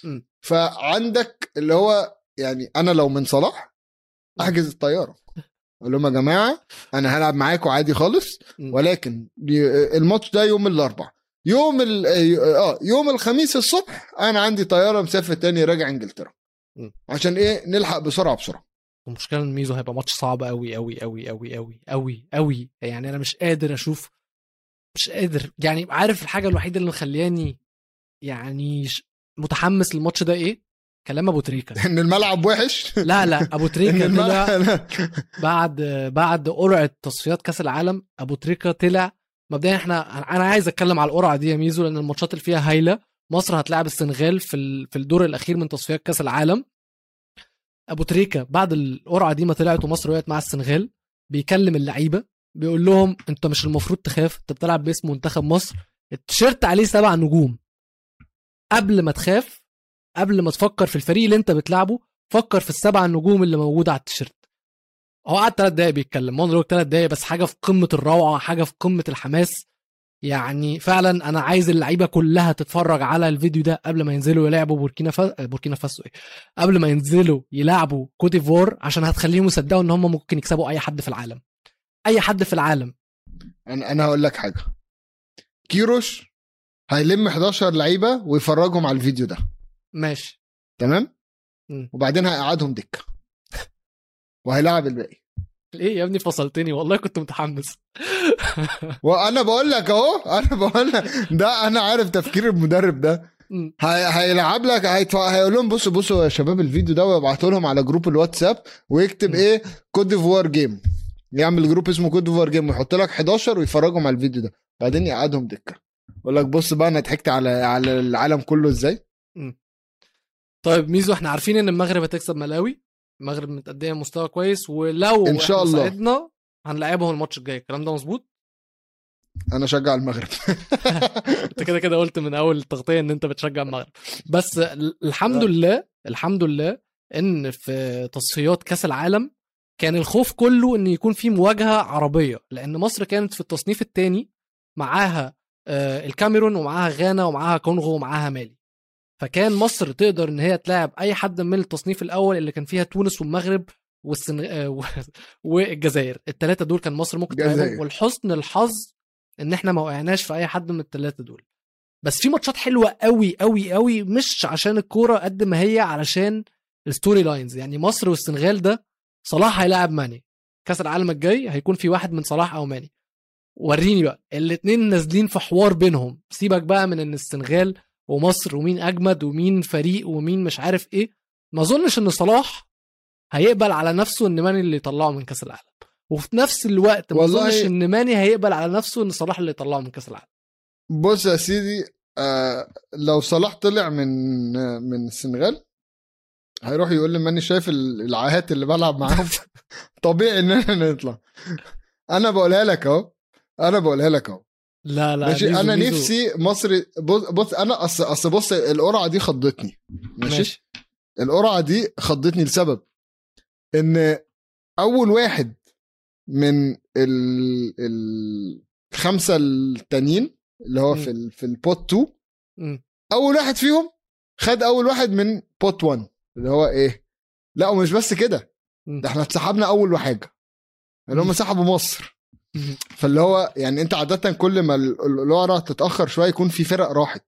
م. فعندك اللي هو يعني أنا لو من صلاح أحجز الطيارة. أقول لهم يا جماعة أنا هلعب معاكم عادي خالص ولكن الماتش ده يوم الاربعاء يوم آه يوم الخميس الصبح أنا عندي طيارة مسافر تاني راجع إنجلترا. عشان إيه؟ نلحق بسرعة بسرعة. المشكلة إن ميزو هيبقى ماتش صعب قوي قوي قوي قوي قوي قوي قوي يعني أنا مش قادر أشوف مش قادر. يعني عارف الحاجة الوحيدة اللي مخلياني يعني متحمس للماتش ده إيه؟ كلام أبو تريكة. إن الملعب وحش؟ لا لا أبو تريكة طلع بعد بعد قرعة تصفيات كأس العالم أبو تريكة طلع. مبدئيا إحنا أنا عايز أتكلم على القرعة دي يا ميزو لأن الماتشات اللي فيها هايلة. مصر هتلاعب السنغال في في الدور الأخير من تصفيات كأس العالم. أبو تريكة بعد القرعة دي ما طلعت ومصر وقعت مع السنغال بيكلم اللعيبة بيقول لهم أنت مش المفروض تخاف أنت بتلعب باسم منتخب مصر. التيشيرت عليه سبع نجوم. قبل ما تخاف قبل ما تفكر في الفريق اللي انت بتلعبه فكر في السبع نجوم اللي موجودة على التيشيرت. هو قعد ثلاث دقايق بيتكلم مونولوج ثلاث دقايق بس حاجة في قمة الروعة حاجة في قمة الحماس. يعني فعلا أنا عايز اللعيبة كلها تتفرج على الفيديو ده قبل ما ينزلوا يلعبوا بوركينا فا... بوركينا فاسو إيه قبل ما ينزلوا يلعبوا كوت ديفوار عشان هتخليهم يصدقوا إن هم ممكن يكسبوا أي حد في العالم. أي حد في العالم. أنا أنا هقول لك حاجة. كيروش هيلم 11 لعيبة ويفرجهم على الفيديو ده. ماشي. تمام. وبعدين هيقعدهم دكة. وهيلاعب الباقي. إيه يا ابني فصلتني؟ والله كنت متحمس. وأنا بقول لك أهو أنا بقول لك ده أنا عارف تفكير المدرب ده. هيلعب لك هيقول لهم بصوا بصوا يا شباب الفيديو ده ويبعته لهم على جروب الواتساب ويكتب إيه؟ كود ديفوار game يعمل group اسمه كود ديفوار game ويحط لك 11 ويفرجهم على الفيديو ده. بعدين يقعدهم دكة. يقول لك بص بقى أنا ضحكت على على العالم كله إزاي؟ طيب ميزو إحنا عارفين إن المغرب هتكسب ملاوي. المغرب متقدمة مستوى كويس ولو إن شاء الله. صعدنا هنلعبهم الماتش الجاي. الكلام ده مظبوط؟ أنا اشجع المغرب. أنت كده كده قلت من أول التغطية إن أنت بتشجع المغرب. بس الحمد لله الحمد لله إن في تصفيات كأس العالم كان الخوف كله إن يكون في مواجهة عربية. لأن مصر كانت في التصنيف الثاني معاها آه، الكاميرون ومعاها غانا ومعاها كونغو ومعاها مالي. فكان مصر تقدر إن هي تلاعب أي حد من التصنيف الأول اللي كان فيها تونس والمغرب والسن... آه، والجزائر. الثلاثه دول كان مصر ممكن تلعبهم. والحسن الحظ إن إحنا ما وقعناش في أي حد من الثلاثه دول. بس في ماتشات حلوة قوي قوي قوي مش عشان الكورة قد ما هي علشان ال story lines يعني مصر والسنغال ده صلاح هيلاعب ماني. كأس العالم الجاي هيكون في واحد من صلاح أو ماني. وريني بقى. الاثنين نازلين في حوار بينهم. سيبك بقى من إن السنغال ومصر ومين أجمد ومين فريق ومين مش عارف إيه ما أظنش إن صلاح هيقبل على نفسه إن ماني اللي يطلعه من كأس العالم. وفي نفس الوقت ما أظنش إن ماني هيقبل على نفسه إن صلاح اللي يطلعه من كأس العالم. بص يا سيدي آه لو صلاح طلع من آه من السنغال هيروح يقول لي ماني شايف العاهات اللي بلعب معاهم. طبيعي إن إحنا نطلع. أنا بقولها لك أهو أنا بقولها لك أهو. لا لا ماشي ميزو أنا ميزو. نفسي مصر بص, بص أنا أصل أصل بص القرعة دي خضتني ماشي, ماشي. القرعة دي خضتني لسبب إن أول واحد من ال الخمسه التانيين اللي هو م. في ال في ال pot 2 م. أول واحد فيهم خد أول واحد من pot 1 اللي هو إيه لا ومش بس كده ده إحنا اتسحبنا أول حاجة اللي هم سحبوا مصر فاللي هو يعني انت عادة كل ما القرعه تتأخر شوية يكون في فرق راحت.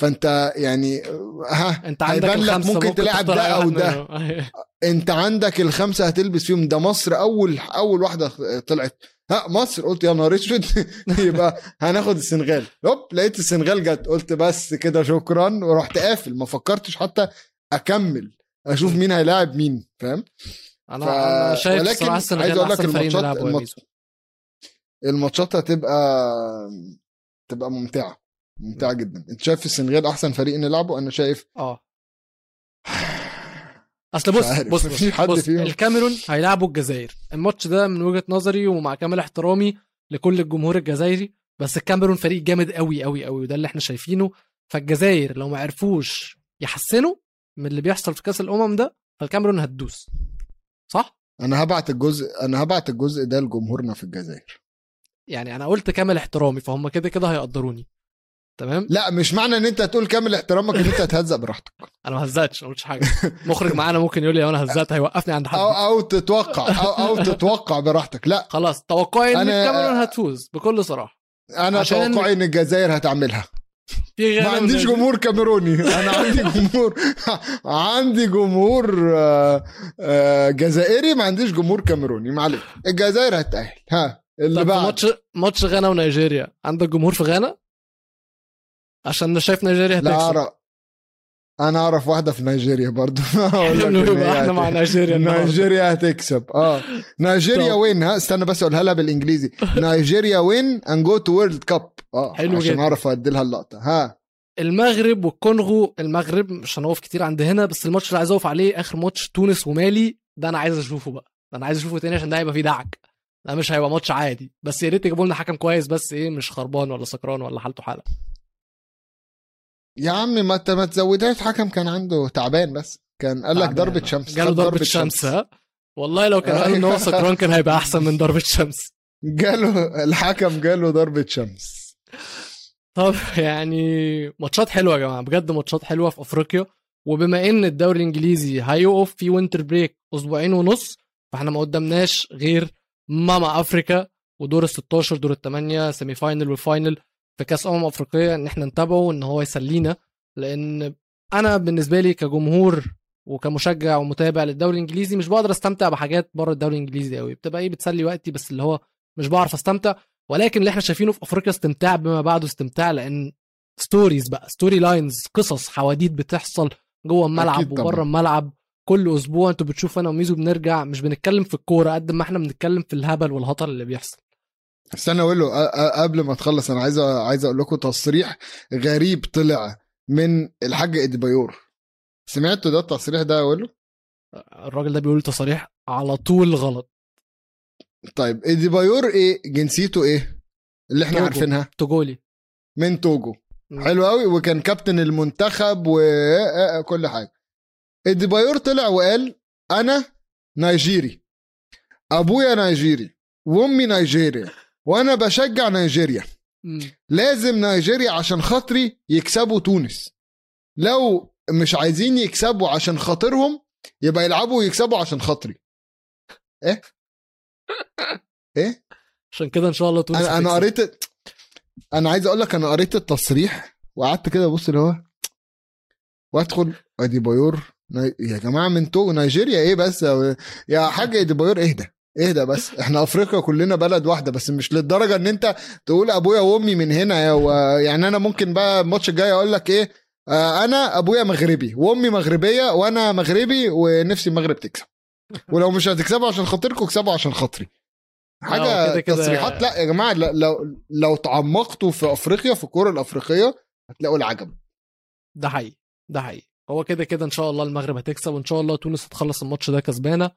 فانت يعني ها انت عندك الخمسة ممكن, ممكن تلعب ده أو ده. انت عندك الخمسة هتلبس فيهم. ده مصر أول أول واحدة طلعت. ها مصر؟ قلت يا نهار أسود. يبقى هناخد السنغال. هوب لقيت السنغال جت. قلت بس كده شكرا. ورحت قافل. ما فكرتش حتى أكمل. أشوف مين هيلاعب مين فاهم؟ أنا ف... أنا شايف ولكن عايز أقول لك الماتشات الماتشات هتبقى تبقى ممتعة ممتعة جدا. أنت شايف السنغال أحسن فريق نلعبه؟ أنا شايف آه. أصل بص بص, بص, حد بص فيهم. الكاميرون هيلعبوا الجزائر. الماتش ده من وجهة نظري ومع كامل احترامي لكل الجمهور الجزائري بس الكاميرون فريق جامد قوي قوي قوي وده اللي إحنا شايفينه. فالجزائر لو ما عرفوش يحسنوا من اللي بيحصل في كأس الأمم ده فالكاميرون هتدوس. صح؟ أنا هبعت الجزء أنا هبعت الجزء ده لجمهورنا في الجزائر. يعني أنا قلت كامل احترامي فهم كده كده هيقدروني. تمام؟ لا مش معنى إن أنت تقول كامل احترامك إن أنت هتهزق براحتك. أنا ما هزقتش ما قلتش حاجة. مخرج معانا ممكن يقول لي أنا هزقت هيوقفني عند حد. أو أو تتوقع أو, أو تتوقع براحتك. لا. خلاص توقعي إن الكاميرون هتفوز بكل صراحة. أنا توقعي إن الجزائر هتعملها. في ما عنديش جمهور كاميروني. أنا عندي جمهور عندي جمهور آه، آه، جزائري ما عنديش جمهور كاميروني. معلش الجزائر هتأهل ها. اللي بعد. ماتش ماتش غانا ونيجيريا عندك جمهور في غانا؟ عشان أنا شايف نيجيريا هتكسب. لا أعرف. أنا أعرف واحدة في نيجيريا برضو. إحنا مع نيجيريا نيجيريا هتكسب. آه. نيجيريا win ها استنى بس أقولها لها بالإنجليزي. Nigeria win and go to World Cup آه حلو عشان أعرف أدي لها اللقطة. ها. المغرب والكونغو المغرب مش هنقف كتير عند هنا بس الماتش اللي عايز أقف عليه آخر ماتش تونس ومالي ده أنا عايز أشوفه بقى. أنا عايز أشوفه تاني عشان ده هيبقى فيه دعك. ده مش هيبقى ماتش عادي. بس يا ريت يجيبوا لنا حكم كويس بس إيه مش خربان ولا سكران ولا حالته حالة. يا عمي ما انت ما تزودهاش. حكم كان عنده تعبان بس. كان قال لك ضربة شمس. جاله ضربة شمس ها؟ والله لو كان قال إن هو سكران كان هيبقى أحسن من ضربة شمس. جاله الحكم جاله ضربة شمس. طب يعني ماتشات حلوة يا جماعة بجد ماتشات حلوة في أفريقيا. وبما إن الدوري الإنجليزي هيقف في winter break أسبوعين ونص فإحنا ما قدامناش غير ماما أفريكا ودور ال 16 دور الثمانيه semi final و final في كأس أمم أفريقية إن إحنا نتابعه وان هو يسلينا. لأن أنا بالنسبة لي كجمهور وكمشجع ومتابع للدوري الإنجليزي مش بقدر أستمتع بحاجات بره الدوري الإنجليزي قوي بتبقى إيه بتسلي وقتي بس اللي هو مش بعرف أستمتع. ولكن اللي إحنا شايفينه في أفريقيا استمتاع بما بعده استمتاع لأن stories بقى story lines قصص حواديت بتحصل جوه الملعب وبره الملعب. كل أسبوع أنتوا بتشوفوا أنا وميزو بنرجع مش بنتكلم في الكورة قد ما إحنا بنتكلم في الهبل والهطل اللي بيحصل. استنى أقول له قبل ما تخلص أنا عايز عايز أقول لكم تصريح غريب طلع من الحاج اديبايور سمعتوا ده التصريح ده أقول له الراجل ده بيقول تصاريح على طول غلط. طيب اديبايور إيه؟ جنسيته إيه؟ اللي إحنا توجو. عارفينها. توجولي. من توجو. حلو قوي وكان كابتن المنتخب وكل حاجة. اديبايور طلع وقال أنا نيجيري أبويا نيجيري وأمي نيجيريا وأنا بشجع نيجيريا. لازم نيجيريا عشان خاطري يكسبوا تونس. لو مش عايزين يكسبوا عشان خاطرهم يبقى يلعبوا ويكسبوا عشان خاطري. إيه؟ إيه؟ عشان كده إن شاء الله تونس أنا, أنا قريت أنا عايز أقول لك أنا قريت التصريح وقعدت كده أبص اللي هو وأدخل ادي بايور يا جماعة من توجو نيجيريا إيه بس؟ يا حاج أديبايور اهدى اهدى بس. إحنا أفريقيا كلنا بلد واحدة بس مش للدرجة إن أنت تقول أبويا وأمي من هنا. يعني أنا ممكن بقى الماتش الجاي أقول لك إيه؟ آه، أنا أبويا مغربي وأمي مغربية وأنا مغربي ونفسي المغرب تكسب. ولو مش هتكسبوا عشان خاطركم اكسبوا عشان خاطري. حاجة كده كده تصريحات. لا يا جماعة لو لو تعمقتوا في أفريقيا في الكوره الأفريقية هتلاقوا العجب. ده حقيقي ده حقيقي. هو كده كده إن شاء الله المغرب هتكسب وإن شاء الله تونس هتخلص الماتش ده كسبانة.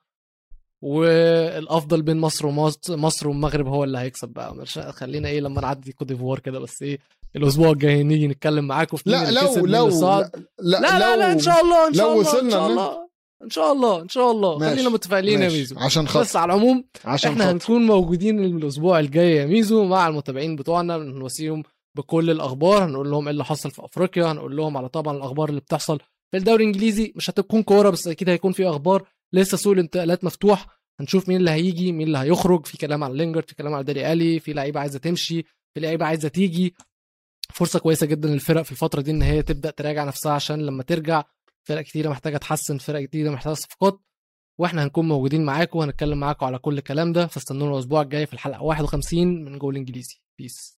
والأفضل بين مصر ومصر مصر والمغرب هو اللي هيكسب بقى. مش خلينا إيه لما نعدي كوت ديفوار كده بس إيه الأسبوع الجاي نيجي نتكلم معاكم في لا لو لو لا, لا, لا, لا, لا إن شاء الله إن شاء الله إن شاء الله إن شاء الله إن شاء الله. ماشي. خلينا متفائلين يا ميزو. عشان خاطر بس على العموم عشان إحنا خطر. هنكون موجودين الأسبوع الجاي يا ميزو مع المتابعين بتوعنا. نوصيهم بكل الأخبار هنقول لهم إيه اللي حصل في أفريقيا هنقول لهم على طبعا الأخبار اللي بتحصل في الدوري الإنجليزي مش هتكون كورة بس أكيد هيكون في أخبار. لسه سوق الانتقالات مفتوح. هنشوف مين اللي هيجي مين اللي هيخرج. في كلام على لينجارد في كلام على دالي ألي في لعيبة عايزة تمشي في لعيبة عايزة تيجي. فرصة كويسة جدا للفرق في الفترة دي إن هي تبدأ تراجع نفسها عشان لما ترجع فرق كتيرة محتاجة تحسن فرق كتيرة محتاجة صفقات. وإحنا هنكون موجودين معاكم وهنتكلم معاكم على كل الكلام ده. فاستنونا الأسبوع الجاي في الحلقة 51 من جول إنجليزي. peace